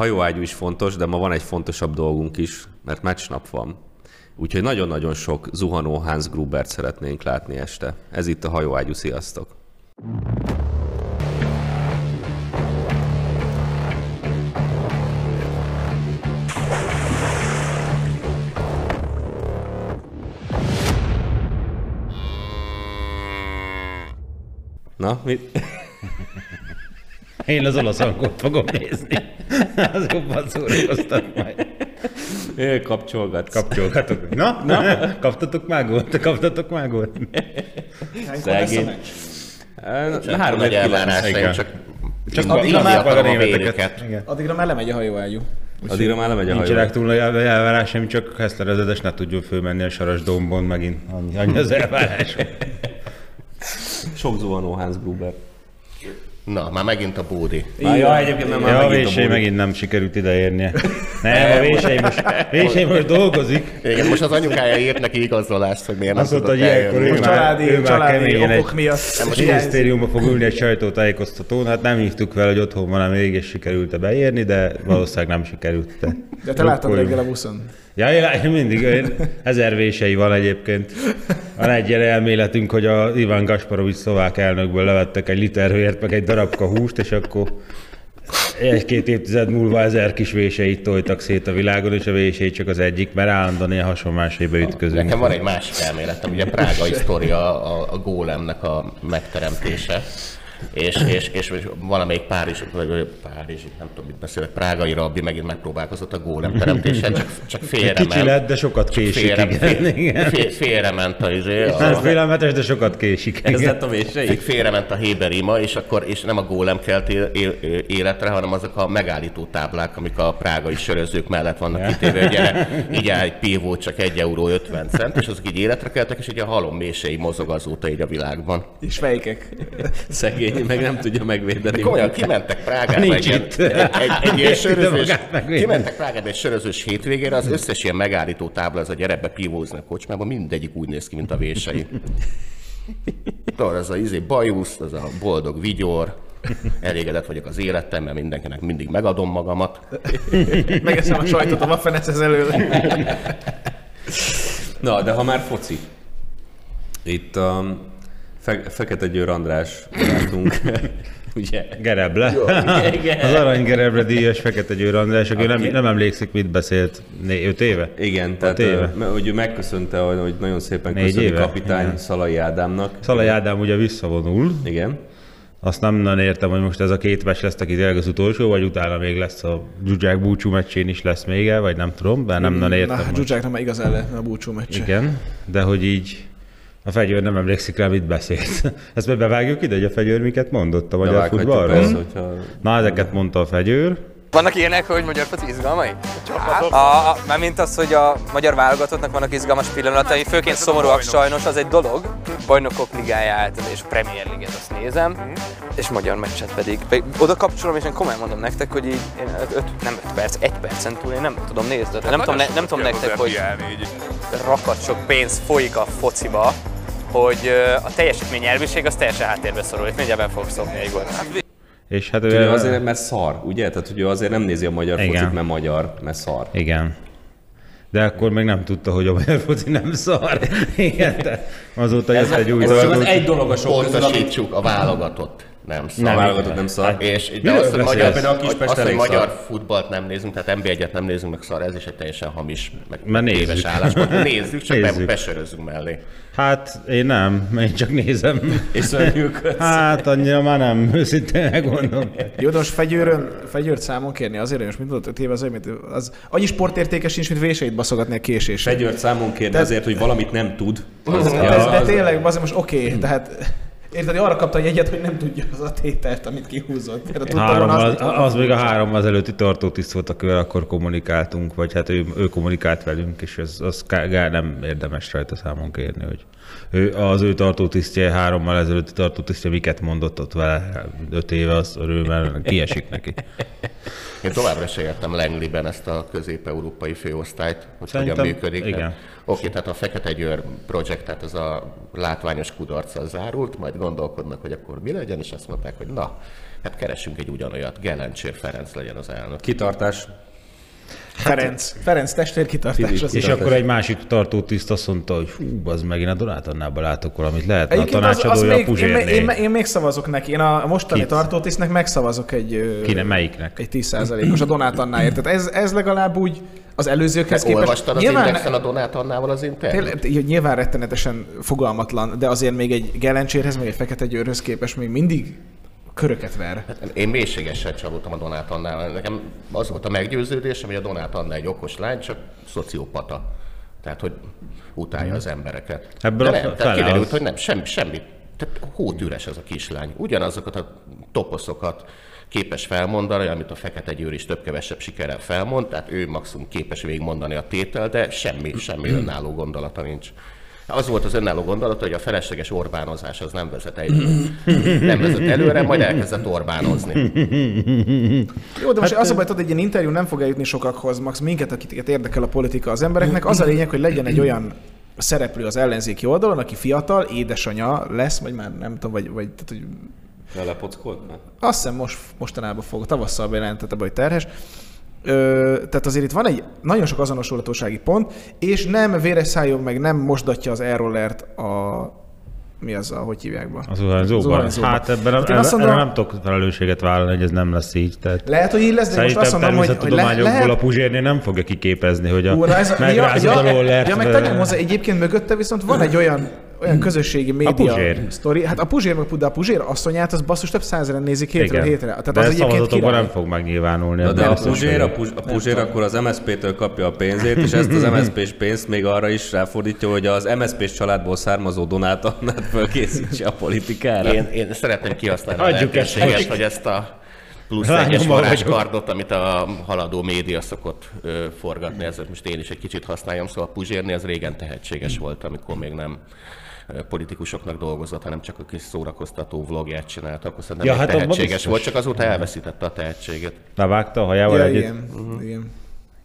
hajóágyú is fontos, de ma van egy fontosabb dolgunk is, mert meccsnap van. Úgyhogy nagyon-nagyon sok zuhanó Hans Grubert szeretnénk látni este. Ez itt a hajóágyú, sziasztok! Na, mit? Én az olasz hangot fogom nézni. Az jobban szórakoztat majd. É, kapcsolgatsz. Kapcsolgatok. Na, na, kaptatok már gólt? Kaptatok már gólt? Szegény. Három nagy egy elvárásaim, csak Csak addigra már a németeket. Addigra már lemegy a hajóágyú. Addigra már lemegy a hajó. Nincsenek túl nagy elvárásaim, csak Hessler ezedes ne tudjon fölmenni a Saras dombon megint. Annyi, annyi az elvárás. Sok zuhanó Hans Gruber. Na, már megint a bódi. Már ja, egyébként nem már Ja, a megint a Bódi. megint nem sikerült ideérnie. Nem, a vései most, vései most dolgozik. Igen, most az anyukája írt neki igazolást, hogy miért nem Azt mondta, tudott hogy ilyenkor ő Most már, családi, ő már családi keményen okok egy miatt. minisztériumba fog ülni egy sajtótájékoztatón. Hát nem hívtuk fel, hogy otthon van, mégis sikerült beérni, de valószínűleg nem sikerült. De, De te láttad reggel a buszon. Ja, én, mindig, én, ezer vései van egyébként. Van egy elméletünk, hogy a Iván Gasparovics szlovák elnökből levettek egy liter vért, meg egy darabka húst, és akkor egy-két évtized múlva ezer kis véseit tojtak szét a világon, és a vései csak az egyik, mert állandóan ilyen hasonlásaiba ütközünk. Nekem van egy másik elméletem, ugye Prága historia a, a gólemnek a megteremtése. És, és, és valamelyik Párizs, vagy Párizs, nem tudom mit beszélek, prágai rabbi megint megpróbálkozott a gólem teremtésen, csak, csak félre Kicsi ment. lett, de sokat késik, Félre, igen. igen. fél, félre ment a, izé, Nem a, félelmetes, de sokat késik. Ez lett a vései? félrement a Héberima, és akkor és nem a gólem kelt él, él, életre, hanem azok a megállító táblák, amik a prágai sörözők mellett vannak kitéve, hogy gyere, így egy pívó, csak 1 euró 50 cent, és azok így életre keltek, és így a halom mései mozog azóta így a világban. És fejkek. Szegény, meg nem tudja megvédeni. Komolyan kimentek Prágába Nincs egy, itt. egy, egy, egy ilyen sörözős, megvédeni. kimentek Prágába egy sörözős hétvégére, az összes ilyen megállító tábla, az a gyere be pívózni a kocsmába, mindegyik úgy néz ki, mint a vései. Tudod, az a izé bajusz, az a boldog vigyor, elégedett vagyok az életem, mert mindenkinek mindig megadom magamat. Megeszem a sajtot a waffeneszhez elől. Na, de ha már foci. Itt a Fe- Fekete Győr András barátunk, ugye? Gereble. Igen. Az aranygerebre díjas Fekete Győr András, aki nem, nem emlékszik, mit beszélt. Né, öt éve? Igen, tehát éve. hogy ő megköszönte, hogy nagyon szépen Négy köszöni éve? kapitány Igen. Szalai Ádámnak. Szalai Ádám ugye visszavonul. Igen. Azt nem nagyon értem, hogy most ez a két meccs lesz, aki tényleg az utolsó, vagy utána még lesz a Zsuzsák búcsú meccsén is lesz még el, vagy nem tudom, de nem nagyon értem. Na, hogy- Zsuzsáknak már igazán lehetne a búcsú meccse. Igen, de hogy így a fegyőr nem emlékszik rá, mit beszélt. Ezt meg bevágjuk ide, hogy a fegyőr miket mondott a magyar futballról? persze, hogyha... Na, ezeket mondta a fegyőr. Vannak ilyenek, hogy magyar foci izgalmai? A, a, mármint az, hogy a magyar válogatottnak vannak izgalmas pillanatai, főként szomorúak sajnos, az egy dolog. Bajnokok ligáját és a Premier League-et azt nézem, és magyar meccset pedig. oda kapcsolom, és én komolyan mondom nektek, hogy így én öt, nem 5 perc, 1 percen túl én nem tudom nézni. De nem tudom, ne, nem tudom nektek, hogy rakat sok pénz folyik a fociba, hogy a teljesítmény elviség az teljesen háttérbe szorul, és mindjárt be fogok szokni egy. És hát Ugye ő, azért, mert szar, ugye? Tehát, hogy ő azért nem nézi a magyar Igen. focit, mert magyar, mert szar. Igen. De akkor még nem tudta, hogy a magyar foci nem szar. Igen, azóta jött egy új Ez csak dolog. az egy dolog a sok közül, amit a válogatott nem szar. a válogatott nem szar. És de azt, hogy magyar, Például a Kispest azt, hogy magyar futballt nem nézünk, tehát NB1-et nem nézünk meg szar, ez is egy teljesen hamis, meg Mert nézzük. téves álláspont. Nézzük, csak Nézzük. nézzük. besörözzünk mellé. Hát én nem, én csak nézem. És szörnyűködsz. Hát annyira már nem, őszintén megmondom. Jó, de most fegyőrön, fegyőrt számon kérni azért, hogy most mit mondott, 5 év az, olyan, mint az annyi sportértéke sincs, mint véseit baszogatni a késésre. Fegyőrt számon kérni De- azért, hogy valamit nem tud. Az, De, az, de az, tényleg, azért most oké, okay, tehát Érted, arra kapta egy egyet, hogy nem tudja az a tételt, amit kihúzott. Tudta Három, az, azt, az még a három az előtti tartótiszt volt, akivel akkor kommunikáltunk, vagy hát ő, ő kommunikált velünk, és az, az ká- gár nem érdemes rajta számon kérni, hogy ő, az ő tartótisztje, hárommal ezelőtti tartótisztje miket mondott ott vele öt éve, az örülmen kiesik neki. Én továbbra se értem Langley-ben ezt a közép-európai főosztályt, hogy Szerintem hogyan működik. igen. Oké, tehát a Fekete Győr projekt, tehát ez a látványos kudarccal zárult, majd gondolkodnak, hogy akkor mi legyen, és azt mondták, hogy na, hát keresünk egy ugyanolyat, Gelencsér Ferenc legyen az elnök. Kitartás. Ferenc. Ferenc testvér kitartás. Az- És akkor egy másik tartótiszt azt mondta, hogy fú, az meg én a Donát Annába látok valamit. Lehetne a tanácsadója még, a én, Puzsérné. én, én, még szavazok neki. Én a mostani Kit? tartótisztnek megszavazok egy, ö, Kinek, melyiknek? egy 10%-os a Donát Annáért. Tehát ez, ez legalább úgy az előzőkhez képest. olvastad az Nyilván- Indexen a Donát Annával az? Tényleg, nyilván rettenetesen fogalmatlan, de azért még egy Gelencsérhez, meg egy Fekete Győrhöz képest még mindig köröket ver. Én mélységesen csalódtam a Donát Annával. Nekem az volt a meggyőződésem, hogy a Donát Anna egy okos lány, csak szociopata. Tehát, hogy utálja az embereket. Ebből De nem, tehát kiderült, az- hogy nem, semmi, semmi. Tehát hótűres ez a kislány. Ugyanazokat a toposzokat képes felmondani, amit a Fekete Győr is több-kevesebb sikerrel felmond, tehát ő maximum képes végigmondani a tétel, de semmi, semmi önálló gondolata nincs. Az volt az önálló gondolata, hogy a felesleges Orbánozás az nem vezet, egy, nem vezet előre, majd elkezdett Orbánozni. Jó, de most hát, az a baj, tudod, egy ilyen interjú nem fog eljutni sokakhoz, max minket, akiket érdekel a politika az embereknek. Az a lényeg, hogy legyen egy olyan szereplő az ellenzéki oldalon, aki fiatal, édesanyja lesz, vagy már nem tudom, vagy, vagy tehát, hogy Lelepockolt? Ne? azt hiszem most, mostanában fog, tavasszal bejelentette be, hogy terhes. Ö, tehát azért itt van egy nagyon sok azonosulhatósági pont, és nem véres szájon meg nem mosdatja az e-rollert a mi az, a, hogy hívják be? Az zuhanyzóban. zuhanyzóban. Hát ebben Hát azt mondom, nem tudok felelősséget vállalni, hogy ez nem lesz így. Tehát Lehet, hogy így lesz, de most azt mondom, hogy, hogy le, lehet, a Puzsérné nem fogja kiképezni, hogy a Ú, na ez a, ja, megrázod ja, a rollert. ja, meg tegyem hozzá, egyébként mögötte viszont van egy olyan, olyan közösségi média Puzsér. sztori. Hát a Puzsér, meg de a Puzsér asszonyát, az basszus több százeren nézik hétről Igen. hétre. Tehát de az ez egyébként nem fog megnyilvánulni. Na de ebben a Puzsér, a, vagyok. Puzs, a Puzsér akkor az MSZP-től kapja a pénzét, és ezt az MSZP-s pénzt még arra is ráfordítja, hogy az MSZP-s családból származó Donát Annát fölkészítse a politikára. Én, én szeretném kihasználni Adjuk a ezt lehetőséget, hogy ezt a plusz egyes varázskardot, amit a haladó média szokott ö, forgatni, ezért most én is egy kicsit használjam, szóval a Puzsérni az régen tehetséges volt, amikor még nem politikusoknak dolgozott, hanem csak a kis szórakoztató vlogját csinált, akkor szerintem Ja, hát tehetséges volt, csak azóta elveszítette a tehetséget. Levágta a hajával Ja, együtt. igen, igen.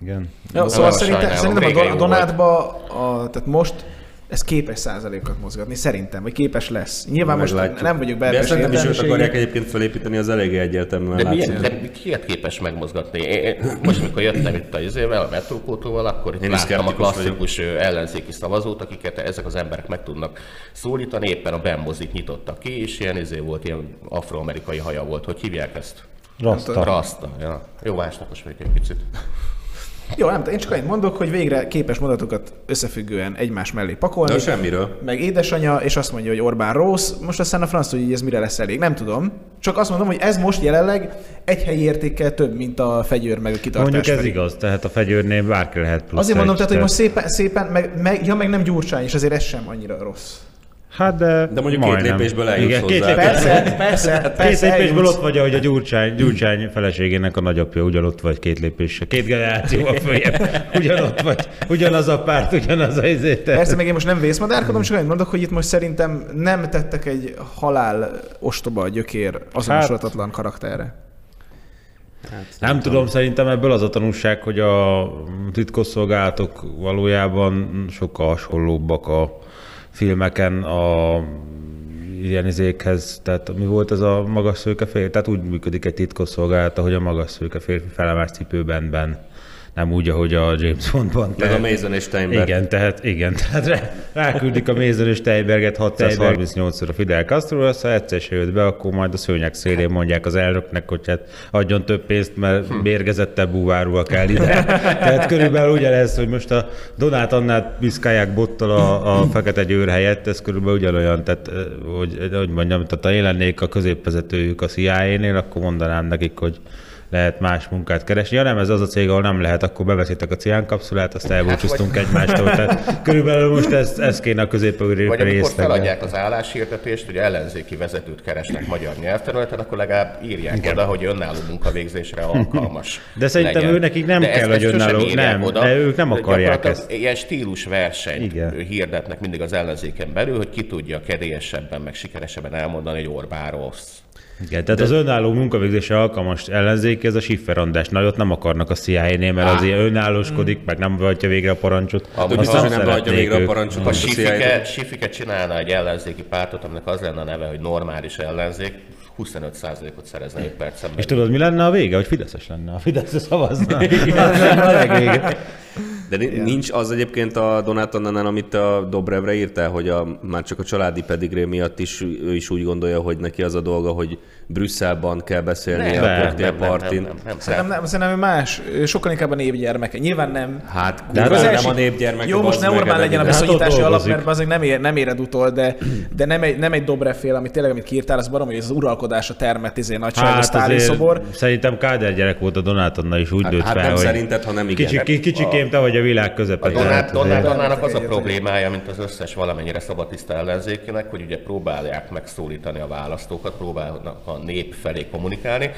igen. Ja, szóval szerintem, szerintem a, Donátba, a, tehát most ez képes százalékokat mozgatni, szerintem, vagy képes lesz. Nyilván most Meglátjuk. nem vagyok De belpes szerintem is őt akarják egyébként felépíteni, az eléggé egyértelműen De látszik. milyen, de kiket képes megmozgatni? Én, most, amikor jöttem itt a izével, a metrókótóval, akkor itt Én láttam a klasszikus ö, ellenzéki szavazót, akiket ezek az emberek meg tudnak szólítani. Éppen a Ben mozik nyitotta ki, és ilyen izé volt, ilyen afroamerikai haja volt. Hogy hívják ezt? Rasta. Rasta. Ja. Jó, másnapos vagyok egy picit. Jó, nem én csak annyit mondok, hogy végre képes mondatokat összefüggően egymás mellé pakolni. De semmiről. Meg édesanyja, és azt mondja, hogy Orbán rossz. Most aztán a franc, hogy ez mire lesz elég. Nem tudom. Csak azt mondom, hogy ez most jelenleg egy helyi értékkel több, mint a fegyőr meg a kitartás. Mondjuk ez felé. igaz, tehát a fegyőrnél bárki lehet plusz Azért mondom, egy, tehát, hogy most szépen, szépen meg, meg, ja, meg nem Gyurcsány, és azért ez sem annyira rossz. Hát de, De mondjuk két majdnem. lépésből eljutsz Igen, két hozzá. lépés- Persze, persze, Két persze. lépésből eljutsz. ott vagy, ahogy a Gyurcsány, Gyurcsány feleségének a nagyapja ugyanott vagy két lépésre. Két generációval följebb. Ugyanott vagy. Ugyanaz a párt, ugyanaz a izé. Persze, meg én most nem vészmadárkodom, csak annyit mondok, hogy itt most szerintem nem tettek egy halál ostoba gyökér azonosulhatatlan karakterre. Nem tudom, szerintem ebből az a tanulság, hogy a titkosszolgálatok valójában sokkal hasonlóbbak a filmeken a ilyen izékhez, tehát mi volt ez a magas szőke férfi? Tehát úgy működik egy titkosszolgálat, ahogy a magas szőke férfi felemás cipőben, ben. Nem úgy, ahogy a James Bondban. Meg a Mason és Steinberg. Igen, tehát, igen, tehát rá, ráküldik a Mézen és Steinberget 638-szor a Fidel Castro, ha egyszer se jött be, akkor majd a szőnyek szélén mondják az elnöknek, hogy hát adjon több pénzt, mert mérgezettebb búvárúval kell ide. Tehát körülbelül ugyanez, hogy most a Donát Annát piszkálják bottal a, a Fekete Győr helyett, ez körülbelül ugyanolyan, tehát eh, hogy, hogy mondjam, tehát ha én lennék a középvezetőjük a CIA-nél, akkor mondanám nekik, hogy lehet más munkát keresni. Ja nem, ez az a cég, ahol nem lehet, akkor beveszitek a ciánkapszulát, azt elbúcsúztunk egymástól. Tehát körülbelül most ez, ez kéne a közép Vagy amikor feladják az álláshirdetést, hogy ellenzéki vezetőt keresnek magyar nyelvterületen, akkor legalább írják Igen. oda, hogy önálló munkavégzésre alkalmas. De szerintem legyen. ő nekik nem De kell, hogy sosem önálló- nem, de ők nem akarják ezt. Ilyen stílusversenyt Igen. hirdetnek mindig az ellenzéken belül, hogy ki tudja kedélyesebben, meg sikeresebben elmondani, hogy Orbán rossz. Igen, tehát De... az önálló munkavégzésre alkalmas ellenzék, ez a sifferandás. Nagyot nem akarnak a CIA-nél, mert Á. azért önállóskodik, meg nem hajtja végre a parancsot. Azt biztos, hogy nem nem szeretnék végre a parancsot. A a CIA. Sifike, Sifike csinálna egy ellenzéki pártot, aminek az lenne a neve, hogy normális ellenzék, 25%-ot szerezne 5 percen És tudod, mi lenne a vége? Hogy Fideszes lenne. A Fidesz szavazna. Az lenne a legvége. De ni- nincs az egyébként a Donátonnál, amit a Dobrevre írtál, hogy a, már csak a családi pedigré miatt is ő is úgy gondolja, hogy neki az a dolga, hogy Brüsszelban kell beszélni Nem, a nem, koktélpartin. nem, nem, nem, Szerintem, nem, szerintem más, sokkal inkább a névgyermeke. Nyilván nem. Hát De az nem első- a népgyermek. Jó, most ne Orbán legyen a Hát viszonyítási alap, dolgozik. mert azért nem, ér, nem éred utol, de, de nem egy, nem egy Dobrev fél, amit tényleg, amit kiírtál, az barom, hogy ez az uralkodásra termett izé, nagyságos hát szobor. Szerintem Káder gyerek volt a Donátonnal is úgy Hát- nőtt hát fel, nem hogy szerinted, hanem igen. Kicsi, ki- kicsikém, te vagy a világ A közepe. Donát, Donát Annának az a problémája, mint az összes valamennyire szabadtiszta ellenzékének, hogy ugye próbálják megszólítani a választókat, próbálnak nép felé kommunikálni,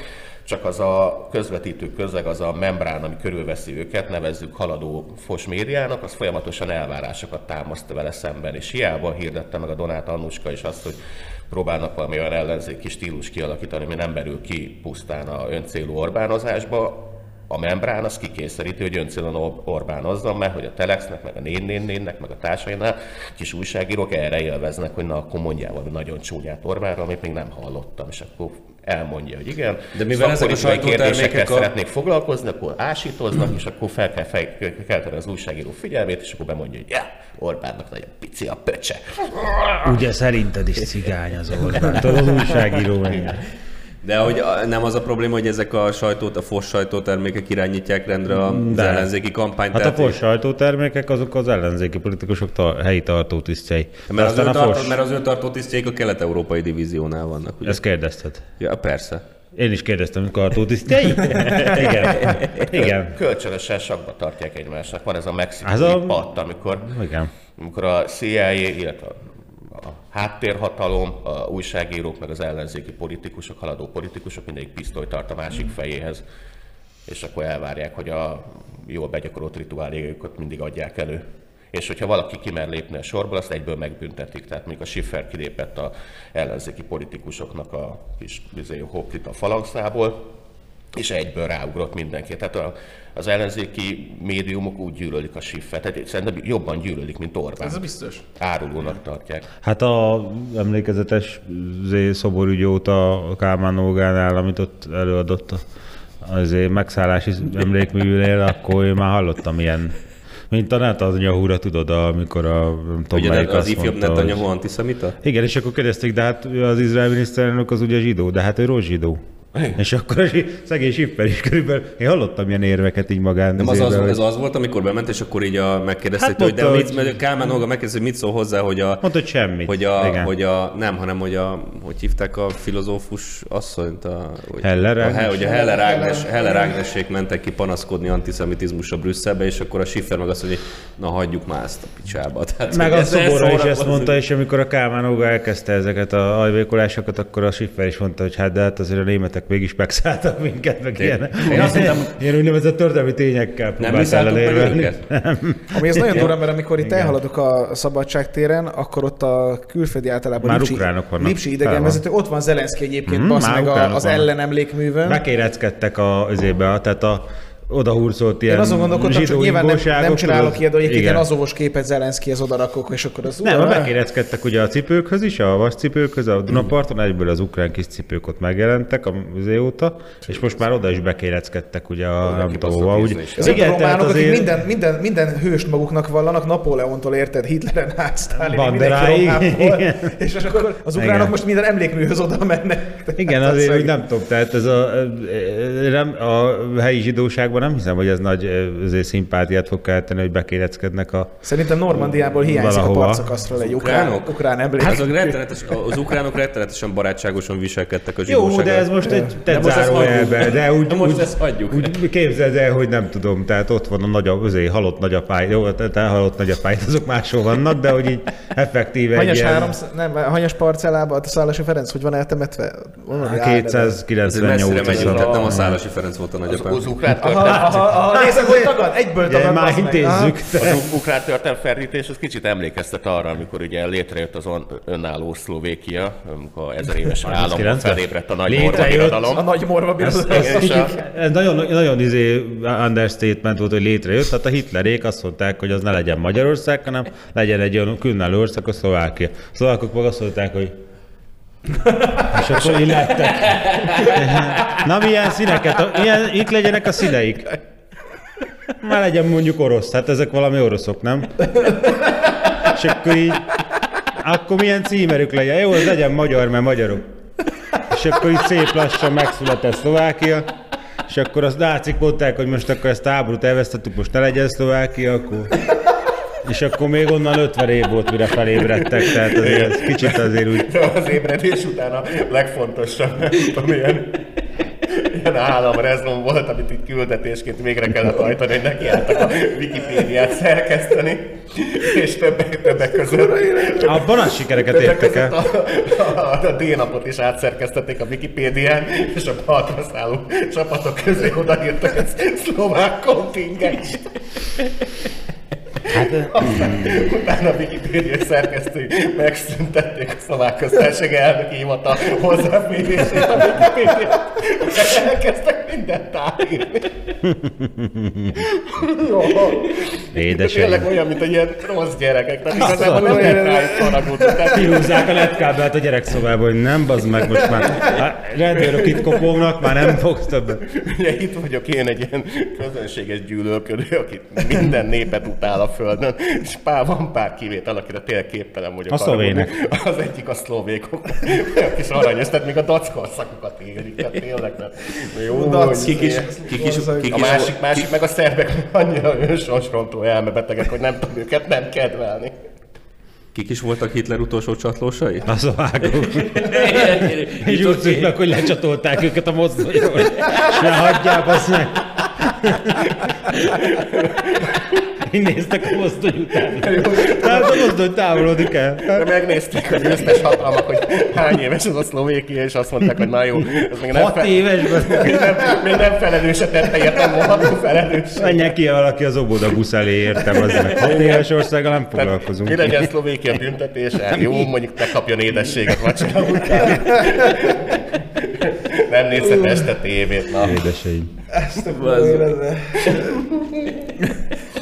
csak az a közvetítő közeg, az a membrán, ami körülveszi őket, nevezzük haladó fos médiának, az folyamatosan elvárásokat támaszt vele szemben, és hiába hirdette meg a Donát Annuska is azt, hogy próbálnak valami olyan ellenzéki stílus kialakítani, ami nem berül ki pusztán a öncélú Orbánozásba, a membrán az kikényszeríti, hogy öncélon Or- Orbánozzon, mert hogy a Telexnek, meg a 444-nek, meg a társainál kis újságírók erre élveznek, hogy na akkor mondjál valami nagyon csúnyát Orbánra, amit még nem hallottam, és akkor elmondja, hogy igen. De mivel ezek a szakpolitikai sajtótermékek kérdésekkel a- szeretnék foglalkozni, akkor ásítoznak, és akkor fel kell fej, kelteni az újságíró figyelmét, és akkor bemondja, hogy ja, Orbánnak nagyon pici a pöcse. Ugye szerinted is cigány az Orbán. Az újságíró meg. De hogy a- nem az a probléma, hogy ezek a sajtót, a fos sajtótermékek irányítják rendre az De. ellenzéki kampányt. Hát a fos sajtótermékek azok az ellenzéki politikusok ta- helyi tartótisztjei. mert, az ő a tartó, fos, mert az ő tartótisztjeik a kelet-európai divíziónál vannak. Ugye? ezt kérdezted. Ja, persze. Én is kérdeztem, tartótisztjei? Igen. Igen. Kölcsönösen sakba tartják egymásnak. Van ez a mexikai Ez a- a... patt, amikor Igen. amikor a CIA, illetve a a háttérhatalom, a újságírók, meg az ellenzéki politikusok, haladó politikusok mindegyik pisztolyt tart a másik fejéhez, és akkor elvárják, hogy a jól begyakorolt rituáléjukat mindig adják elő. És hogyha valaki kimer lépni a sorból, azt egyből megbüntetik. Tehát még a Schiffer kilépett a ellenzéki politikusoknak a kis bizony, hoplit a falangszából, és egyből ráugrott mindenki. Tehát a, az ellenzéki médiumok úgy gyűlölik a Schiffert, tehát szerintem jobban gyűlölik, mint Orbán. Ez biztos. Árulónak tartják. Hát a emlékezetes zé szoborügy óta a Kálmán Olgánál, amit ott előadott a- azért megszállási emlékműnél, akkor én már hallottam ilyen mint a Netanyahu-ra tudod, amikor a nem tudom, Ugye melyik az azt ifjabb mondta, Netanyahu hogy... antiszemita? Igen, és akkor kérdezték, de hát az izrael miniszterelnök az ugye zsidó, de hát ő rossz zsidó. És akkor a szegény Sipper is körülbelül, én hallottam ilyen érveket így magán. Nem az, az, hogy- ez az volt, amikor bement, és akkor így a, megkérdezte, Hát hogy de mondta, mit, hogy- mert Kálmán Olga megkérdezte, hogy mit szól hozzá, hogy a, Mondta, hogy semmit. hogy a, Igen. hogy a, nem, hanem hogy a, hogy hívták a filozófus asszonyt, a, hogy, Heller a, hogy a Heller, Ágnes, Heller Ágnesék mentek ki panaszkodni antiszemitizmusra Brüsszelbe, és akkor a Schiffer meg azt mondja, hogy na hagyjuk már ezt a picsába. Tehát, Meg a szoborra is ezt mondta, és amikor a Kálmán Olga elkezdte ezeket a ajvékolásokat, akkor a Schiffer is mondta, hogy hát de hát azért a németek mégis megszálltak minket, meg ilyen, Én azt hittem- ilyen úgynevezett történelmi tényekkel Nem ellenérvelni. Ami ez nagyon durva, mert amikor itt elhaladok a szabadságtéren, akkor ott a külföldi általában Már ukránok vannak. Van. idegenvezető, ott van Zelenszky egyébként, basz már meg az ellenemlékművön. Bekéreckedtek a, azébe, tehát a odahurcolt ilyen Én azon gondolkodtam, csak zsidó nyilván nem, nem csinálok ilyet, hogy egy ilyen azovos képet Zelenszkyhez odarakok, és akkor az... Nem, bekéreckedtek ugye a cipőkhöz is, a vascipőkhöz, a Dunaparton, egyből az ukrán kis cipők ott megjelentek a óta, és most már oda is bekéreckedtek ugye a nem tudom. Úgy, a igen, tehát románok, akik azért minden, minden, minden hőst maguknak vallanak, Napóleontól érted, Hitleren át, Igen. és akkor az ukránok Igen. most minden emlékműhöz oda mennek. Igen, azért az- úgy nem tudom, tehát ez a, a helyi zsidóságban nem hiszem, hogy ez nagy szimpátiát fog kelteni, hogy bekéreckednek a... Szerintem Normandiából hiányzik Valahova. a parcakasztról egy ukrán, Ukránok? ukrán emlék. Hát azok rettenetes, az ukránok rettenetesen barátságosan viselkedtek a Jó, zsidósággal. de ez most egy De tett most ezt zárójelbe, hagyjuk. de úgy, De most úgy, ezt hagyjuk. úgy képzeld el, hogy nem tudom, tehát ott van a nagy, azért halott nagyapály, jó, tehát halott nagyapály, azok máshol vannak, de hogy így effektíve Hanyas, ilyen három, nem, hanyas parcellában a Szálasi Ferenc hogy van eltemetve? Valami Hát álneved. Ezért 298 messzire megyünk, az tehát nem a. Szálasi Ferenc volt a Az, nagyapám. az ukrán A részek, hogy tagad, egyből Ugye, tagad. már intézzük. Az ukrán történelem ferdítés, az kicsit emlékeztet arra, amikor ugye létrejött az önálló Szlovékia, amikor ezer éves állam 39-es? felébredt a nagy morva A birodalom. nagy morva birodalom. A, Ez nagyon, nagyon izé understatement volt, hogy létrejött. Tehát a Hitlerék azt mondták, hogy az ne legyen Magyarország, hanem legyen egy olyan különálló ország, a Szlovákia. A szlovákok meg azt mondták, hogy és akkor így lettek. Na milyen színeket? Milyen, itt legyenek a színeik. Már legyen mondjuk orosz, hát ezek valami oroszok, nem? És akkor így, akkor milyen címerük legyen? Jó, az legyen magyar, mert magyarok. És akkor így szép lassan megszületett Szlovákia, és akkor azt nácik mondták, hogy most akkor ezt a háborút elvesztettük, most ne legyen Szlovákia, akkor... És akkor még onnan 50 év volt, mire felébredtek, tehát azért ez kicsit azért úgy... az ébredés után a legfontosabb, tudom, ilyen, ilyen államrezlom volt, amit itt küldetésként végre kellett hajtani, hogy nekiálltak a Wikipédiát szerkeszteni, és többek, többek között Abban nagy sikereket értek el. a, a, a D-napot is átszerkesztették a Wikipédián, és a partra szálló csapatok közé odaírtak egy szlovák kontingens. Hát, Utána a Wikipédia szerkesztői megszüntették a szlovák köztársaság elnöki hivatal hozzáférését a Wikipédia. Elkezdtek mindent átírni. Jó. Édesem. Tényleg olyan, mint egy ilyen rossz gyerekek, tehát igazából nem lehet rájuk haragudni. Kihúzzák a netkábelt a gyerekszobába, hogy nem, bazd meg most már. Hát, rendőrök itt kopognak, már nem fogsz többet. Ugye itt vagyok én egy ilyen közönséges gyűlölködő, aki minden népet utál a földön, és pár, van pár kivétel, akire tényleg képtelen vagyok. A szlovének. Az egyik a szlovékok. Olyan kis aranyos, tehát még a dackor szakokat érik, tehát tényleg. Tehát, jó, Dac- hogy- Kik is, kik is, kik a másik, másik meg a szerbek annyira önsorsrontó elmebetegek, hogy nem tudom őket nem kedvelni. kik is voltak Hitler utolsó csatlósai? A szlovákok. Így úgy szűnnek, hogy lecsatolták őket a mozdonyról. És ne hagyják, azt meg. Néztek a mozdony után. Tehát a mozdony távolodik el. De megnézték a győztes hatalmak, hogy hány éves az a Szlovékia, és azt mondták, hogy na jó, ez még nem, Hat éves, még nem, még nem felelőse tette, ért nem volható felelős. menjen ki valaki az oboda busz elé, értem, az meg. Hat éves országgal nem Mi foglalkozunk. legyen Szlovékia büntetése? Jó, mondjuk megkapjon édességet vacsora után. Nem nézhet este tévét, na. Édeseim. Ezt a.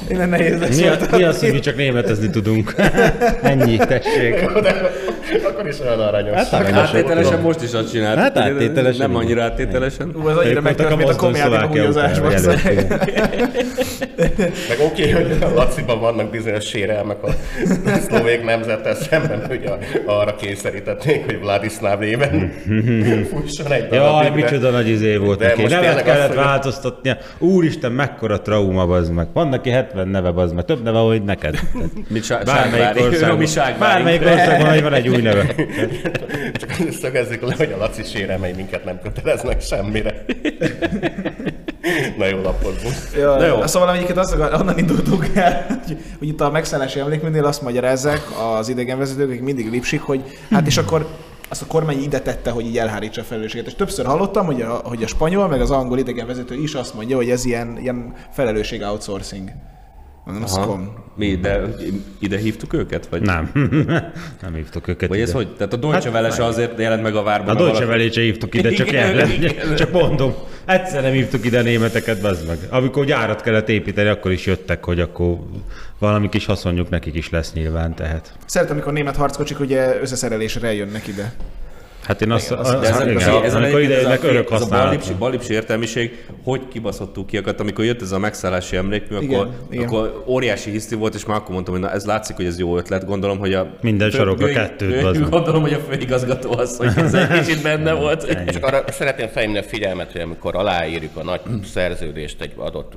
Innen nehéz lesz. Mi, a, mi az, hogy mi csak németezni tudunk? Ennyi, tessék. Jó, de akkor is olyan aranyos. Hát. Áttételesen most is azt csináltuk. Hát áttételesen Nem annyira áttételesen. Ú, ez annyira megtört, mint a komjáték a húzásban. Meg oké, okay, hogy a Laciban vannak bizonyos sérelmek a szlovék nemzettel szemben, hogy a, arra kényszerítették, hogy Vladislav néven fusson egy Jaj, darabig, de- micsoda nagy izé volt De neki. Nevet kellett az, változtatnia. Úristen, mekkora trauma, bazd meg. Van neki 70 neve, bazd meg. Több neve, hogy neked. Sá- Bármelyik országban, bármelyik országban hogy van egy új neve. Csak szögezzük le, hogy a Laci sérelmei minket nem köteleznek semmire. Na jó lapozzunk. Ja, Na jó. Szóval azt akar, onnan indultunk el, hogy, hogy itt a megszállási emlékműnél azt magyarázzák az idegenvezetők, akik mindig lipsik, hogy hát és akkor azt a kormány ide tette, hogy így elhárítsa a felelősséget. És többször hallottam, hogy a, hogy a spanyol, meg az angol idegenvezető is azt mondja, hogy ez ilyen, ilyen felelősség outsourcing. Mondom, Aha. kom. Mi, de ide hívtuk őket? Vagy, Nem. nem hívtuk őket Vagy ez ide. hogy? Tehát a Deutsche Welle se azért jelent meg a várban. A Deutsche Welle se hívtuk ide, csak Igen, ellen. igen. Csak mondom, egyszer nem hívtuk ide a németeket, bazd meg. Amikor gyárat kellett építeni, akkor is jöttek, hogy akkor valami kis haszonjuk nekik is lesz nyilván, tehát. Szeretem, amikor német harckocsik ugye összeszerelésre eljönnek ide. Hát én azt, Igen, az, az- az, igen, amikor örök ez a balipsi, balipsi értelmiség, hogy kibaszottuk kiakat, amikor jött ez a megszállási emlékmű, Igen, akkor, igen. akkor óriási hiszti volt, és már akkor mondtam, hogy na, ez látszik, hogy ez jó ötlet. Gondolom, hogy a... Minden sarokra kettőt, meg. Gondolom, hogy a főigazgató az, hogy ez egy kicsit benne volt. Csak arra szeretném felhívni a figyelmet, hogy amikor aláírjuk a nagy szerződést egy adott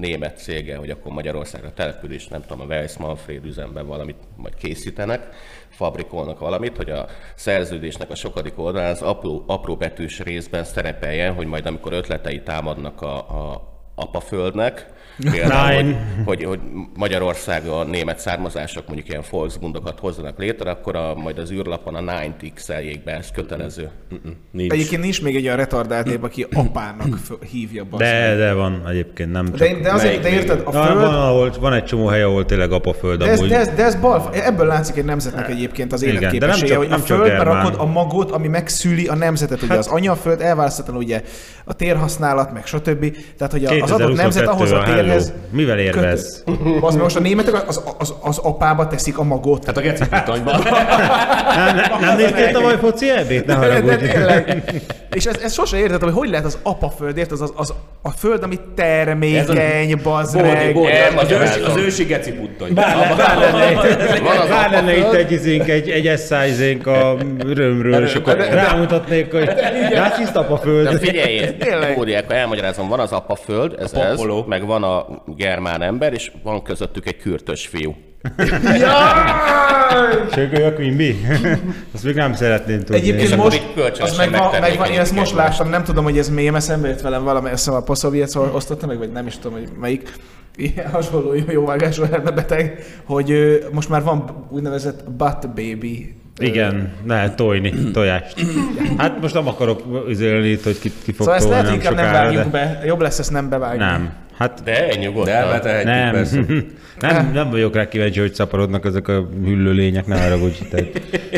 német céggel, hogy akkor Magyarországra település, nem tudom, a Weiss Manfred üzemben valamit majd készítenek, fabrikolnak valamit, hogy a szerződésnek a sokadik oldalán az apró, apró betűs részben szerepeljen, hogy majd amikor ötletei támadnak a, a apaföldnek. Például, hogy, hogy, hogy Magyarországon német származások mondjuk ilyen Volksbundokat hozzanak létre, akkor a, majd az űrlapon a 9 x be, ez kötelező. Nincs. Egyébként nincs még egy olyan retardált nép, aki apának hívja bazd De, de van egyébként, nem csak... de, de azért, de érted, a föld, van, ahol, van egy csomó hely, ahol tényleg apaföld De ez, amúgy. de, ez, de ez bal, ebből látszik egy nemzetnek egyébként az életképessége, hogy a földbe rakod a magot, ami megszüli a nemzetet. Ugye az anyaföld elválaszthatatlan ugye a térhasználat, meg stb. Tehát, hogy a- az adott nemzet ahhoz a hello. Térhez... Mivel érvez? Az, mert most a németek az, az, az apába teszik a magot. Hát a geci pitonyban. Nem, nem, nem néztél tavaly foci ebét? Ne De, de haragudj. És ezt, ezt sose értettem, hogy hogy lehet az apaföld, érted? Az, az, az a föld, ami termékeny, bazd meg. Az, ősi, az ősi geci puttony. Bár, lenne itt, az egy izénk, egy, egy esszáizénk a örömről, és akkor rámutatnék, hogy De apaföld. figyelj, Tényleg. Bódi, akkor elmagyarázom, van az apaföld, ez ez, meg van a germán ember, és van közöttük egy kürtös fiú. Sögöly a Quimby? Azt még nem szeretném tudni. Egyébként És most, az meg, van, meg van, én ezt most láttam, nem tudom, hogy ez mém eszembe jött velem valami, azt hiszem a Poszoviec osztotta meg, vagy nem is tudom, hogy melyik ilyen hasonló jóvágású elmebeteg, hogy most már van úgynevezett butt baby. Igen, lehet tojni, tojást. Hát most nem akarok üzélni itt, hogy ki, ki fog Szóval ezt lehet, inkább nem vágjuk de be. Jobb lesz ezt nem bevágni. Nem. Hát De De nyugodtan. elbetehetjük nem. persze. nem, nem vagyok rá kíváncsi, hogy szaporodnak ezek a hüllő lények, ne haragudj. Tehát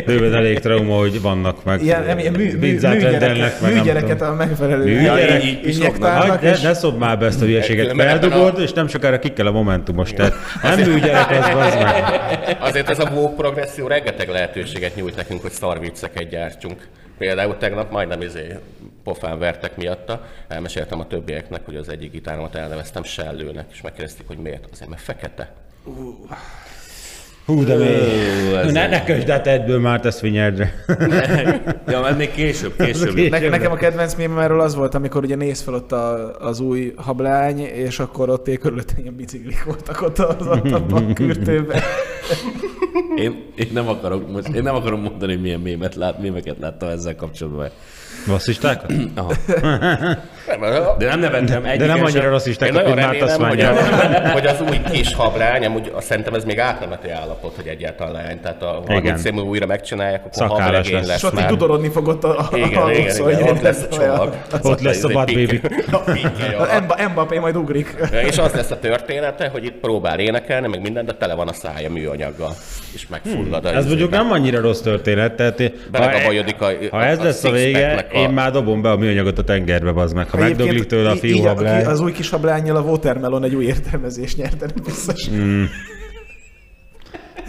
bőven elég trauma, hogy vannak meg. Ilyen, nem, ilyen mű, mű, műgyereket, rendelnek, meg nem műgyereket a megfelelő Műgyerek? injektálnak, ne, és ne szobd már be ezt a hülyeséget. A- és nem sokára ki kell a momentumos. Tehát nem műgyerek az, az meg. Azért ez a woke progresszió rengeteg lehetőséget nyújt nekünk, hogy szarvicceket gyártsunk. Például tegnap majdnem izé pofán vertek miatta. Elmeséltem a többieknek, hogy az egyik gitáromat elneveztem Sellőnek, és megkérdezték, hogy miért. Azért, mert fekete. Hú, de ez Ne, egy- ne kösd át egyből már tesz finyerdre. Ja, mert még később, később. Később. Ne, nekem a kedvenc mémem erről az volt, amikor ugye néz fel ott a, az új hablány, és akkor ott él körülött ilyen biciklik voltak ott az a kürtőben. Én, én, nem akarok, most, én nem akarom mondani, milyen mémet lát, mémeket láttam ezzel kapcsolatban. Rasszistákat? Aha. De nem nevettem. De nem annyira rasszistákat, nagyon mint Márta remélem, hogy, a, hogy az új kis hablány, amúgy azt szerintem ez még átmeneti állapot, hogy egyáltalán leány. Tehát a 30 év újra megcsinálják, akkor hablegény lesz. lesz És ott így már. dudorodni fog ott a, a Igen, a igen, igen, hogy ott lesz a csomag. Ott lesz a Bad Baby. Mbappé majd ugrik. És az lesz a története, hogy itt próbál énekelni, meg minden, de tele van a szája műanyaggal. És megfullad a Ez mondjuk nem annyira rossz történet, tehát ha, a, ha ez lesz a vége, én már dobom be a műanyagot a tengerbe, bazd meg. Ha Egyébként megdöglik tőle a fiú hablány. Az új kis hablányjal a Watermelon egy új értelmezést nyert, nem biztos. Mm.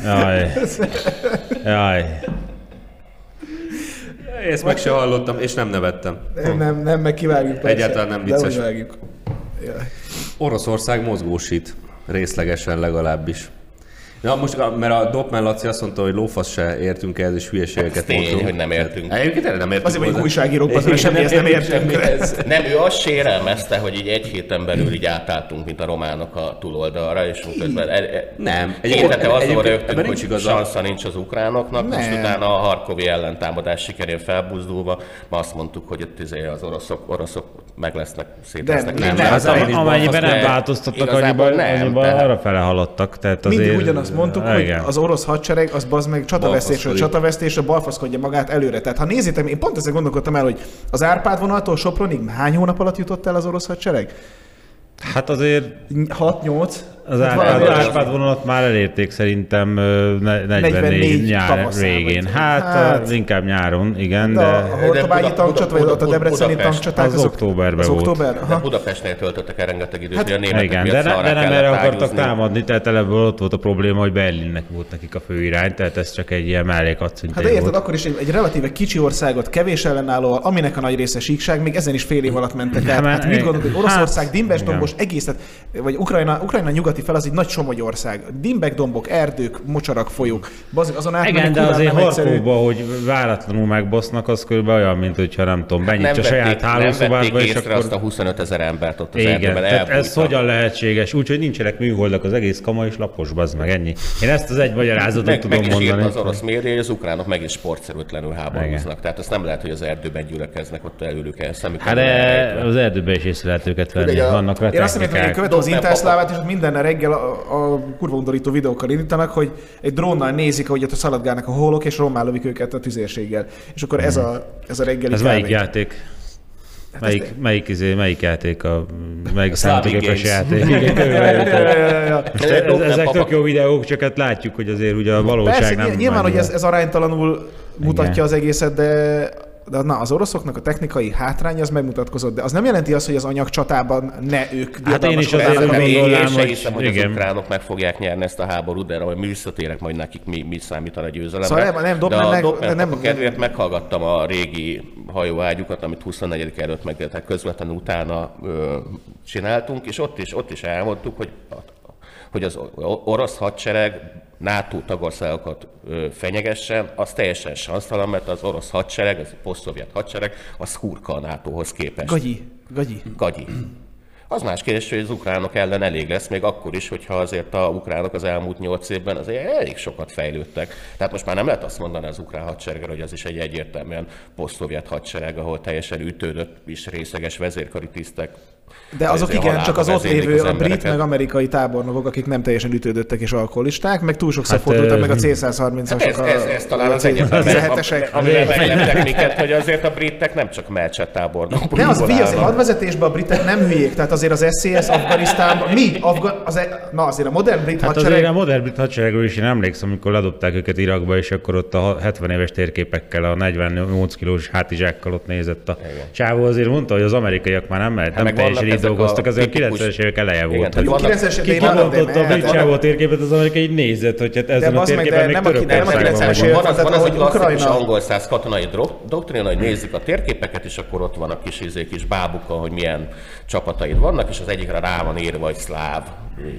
Jaj. Jaj. Ezt meg se hallottam, és nem nevettem. Nem, nem, nem, meg kivágjuk. persze. Egyáltalán nem De vicces. Jaj. Oroszország mozgósít, részlegesen legalábbis. Na most, mert a Dopman Laci azt mondta, hogy lófasz se értünk ehhez, és hülyeségeket Ez tény, hogy nem értünk. Egyébként erre nem értünk. Azért, hogy hozzá. újságírók, azért semmihez nem értünk. Nem, ő azt sérelmezte, hogy így egy héten belül így átálltunk, mint a románok a túloldalra, és közben e, e, Nem. Egyébként rögtünk, ebben nincs hogy igaza. sansza nincs az ukránoknak, most Nem. utána a harkovi ellentámadás sikerén felbuzdulva, ma azt mondtuk, hogy itt izé az oroszok, oroszok meg lesznek, szét De lesznek. nem, lépve. nem, Az, az én is amennyiben balfasz, nem de változtattak igazából annyiban, nem, annyiban tehát- arra fele haladtak. Tehát azért, Ugyanazt mondtuk, hogy Igen. az orosz hadsereg az bazd meg csatavesztésről csatavesztésre balfaszkodja magát előre. Tehát ha nézitek, én pont ezzel gondolkodtam el, hogy az Árpád vonaltól Sopronig hány hónap alatt jutott el az orosz hadsereg? Hát azért 6-8? Az Hát Árpád, az. Árpád vonalat már elérték szerintem ö, ne- 44 44 nyár végén. Hát, Hát. hát inkább nyáron, igen, De de, a Hortobágyi Buda- tankcsat, vagy ott a Debreceni tankcsaták, Az azok októberben az volt. október? De. Budapestnél töltöttek el rengeteg időt, Hát a németek igen, de, ne, de nem erre akartak támadni, tehát eleve ott volt a probléma, hogy Berlinnek volt nekik a főirány, tehát ez csak egy ilyen mellékatszint Hát de érted, akkor is egy, egy relatíve kicsi országot, kevés ellenálló, aminek a nagy része síkság, még ezen is fél év alatt mentek el. Hát, mit gondolod, hogy Oroszország hát, dimbes igen. dombos egészet, vagy Ukrajna, Ukrajna nyugati nyugati fel az egy nagy somogy ország. Dimbek, dombok, erdők, mocsarak, folyók. Bazzik, azon átmenni Igen, de azért nem egyszerű. Harkóba, hogy váratlanul megbosznak, az körülbelül olyan, mint hogyha nem tudom, benyitja a saját nem hálószobádba, vették és akkor... azt a 25 ezer embert ott az Igen, tehát ez hogyan lehetséges? Úgyhogy nincsenek műholdak, az egész kama és lapos, bazd meg, ennyi. Én ezt az egy magyarázatot Meg, tudom meg is mondani. az orosz média, hogy az ukránok meg is sportszerűtlenül háborúznak. Tehát azt nem lehet, hogy az erdőben gyülekeznek ott előlük el szemük. Hát de az erdőben is észre lehet őket venni, vannak Én azt hiszem, hogy követem az Interszlávát, és ott minden reggel a, a kurva undorító videókkal indítanak, hogy egy drónnal nézik, ahogy ott szaladgálnak a holok, és rommá lövik őket a tüzérséggel. És akkor ez a, ez a reggeli Ez melyik játék? Melyik, melyik, izé, melyik játék a melyik számítógépes játék? Most ezek tök jó videók, csak hát látjuk, hogy azért ugye a valóság Persze, nem nyilván, hogy ez, ez aránytalanul mutatja Igen. az egészet, de, de na, az oroszoknak a technikai hátrány az megmutatkozott, de az nem jelenti azt, hogy az anyagcsatában ne ők Hát én is azért gondolnám, hogy hiszem, hogy igen. az ukránok meg fogják nyerni ezt a háborút, de majd mi visszatérek majd nekik, mi, mi számítana a győzelemre. Szóval nem- nem, de a meg- nem- nem, kedvéért meghallgattam a régi hajóágyukat, amit 24 előtt meg tehát közvetlenül utána ö, csináltunk, és ott is, ott is elmondtuk, hogy hogy az orosz hadsereg NATO tagországokat fenyegessen, az teljesen sansztalan, mert az orosz hadsereg, az posztszovjet hadsereg, az hurka a NATO-hoz képest. Gagyi, gagyi. Gagyi. Az más kérdés, hogy az ukránok ellen elég lesz, még akkor is, hogyha azért a ukránok az elmúlt nyolc évben azért elég sokat fejlődtek. Tehát most már nem lehet azt mondani az ukrán hadseregre, hogy az is egy egyértelműen posztszovjet hadsereg, ahol teljesen ütődött is részeges vezérkari tisztek. De azok igen, csak az ott lévő az a brit meg amerikai tábornokok, akik nem teljesen ütődöttek és alkoholisták, meg túl sokszor Hát, fordultak ö, meg a C-130-asok. Ez, ez, ez talán az egyetlen, C-17-esek. amivel megleptek minket, hogy azért a britek nem csak melcset tábornokból Ne, az mi, az hadvezetésben a britek nem hülyék, tehát azért az SCS Afganisztánban, mi? Afga, az, e- na azért a modern brit Hát azért hadsereg, a modern brit hadseregről is én emlékszem, amikor ledobták őket Irakba, és akkor ott a 70 éves térképekkel, a 48 kilós hátizsákkal ott nézett a csávó. Azért mondta, hogy az amerikaiak már nem, mehet, nem vannak így dolgoztak, azért a tipikus- 90-es évek eleje Igen, volt. hogy Hát, vannak- 90-es ki években nem, de kibontotta a brit mehet. csávó térképet, az amerikai így nézett, hogy hát ezen a térképen még nem a ki- nem a Törökországban 90-es vagyunk. évek- Van az, van az, hogy ahogy klasszikus angol száz katonai doktrina, hogy nézzük a térképeket, és akkor ott van a kis, izé, kis bábuka, hogy milyen csapataid vannak, és az egyikre rá van írva, hogy szláv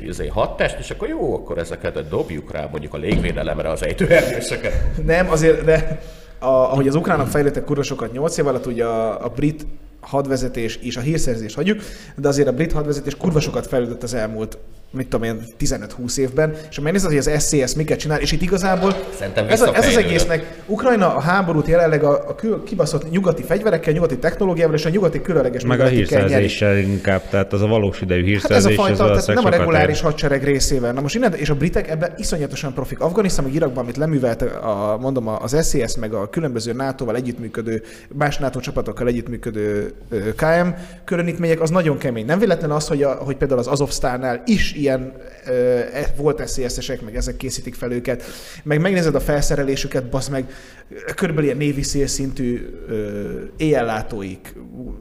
izé, hadtest, és akkor jó, akkor ezeket dobjuk rá mondjuk a légvédelemre az ejtőernyősöket. nem, azért, de a, ahogy az ukránok fejlődtek kurva sokat 8 év alatt, ugye a, a brit hadvezetés és a hírszerzés hagyjuk, de azért a brit hadvezetés kurva sokat fejlődött az elmúlt mit tudom én, 15-20 évben, és ha megnézed, hogy az SCS miket csinál, és itt igazából ez, a, ez az egésznek, Ukrajna a háborút jelenleg a, a kül, kibaszott nyugati fegyverekkel, nyugati technológiával és a nyugati különleges Meg a hírszerzéssel inkább, tehát az a valós idejű Hát ez a hírszerzés, fajta, tehát valószínűleg nem a reguláris ér. hadsereg részével. Na most innen, és a britek ebben iszonyatosan profik. Afganisztán meg Irakban, amit leművelt, a, mondom, az SCS meg a különböző NATO-val együttműködő, más NATO csapatokkal együttműködő KM különítmények, az nagyon kemény. Nem véletlen az, hogy, a, hogy például az Azovstárnál is ilyen e- volt SCS-esek, meg ezek készítik fel őket. Meg megnézed a felszerelésüket, basz meg, körülbelül ilyen Navy SEAL szintű ö, éjjellátóik,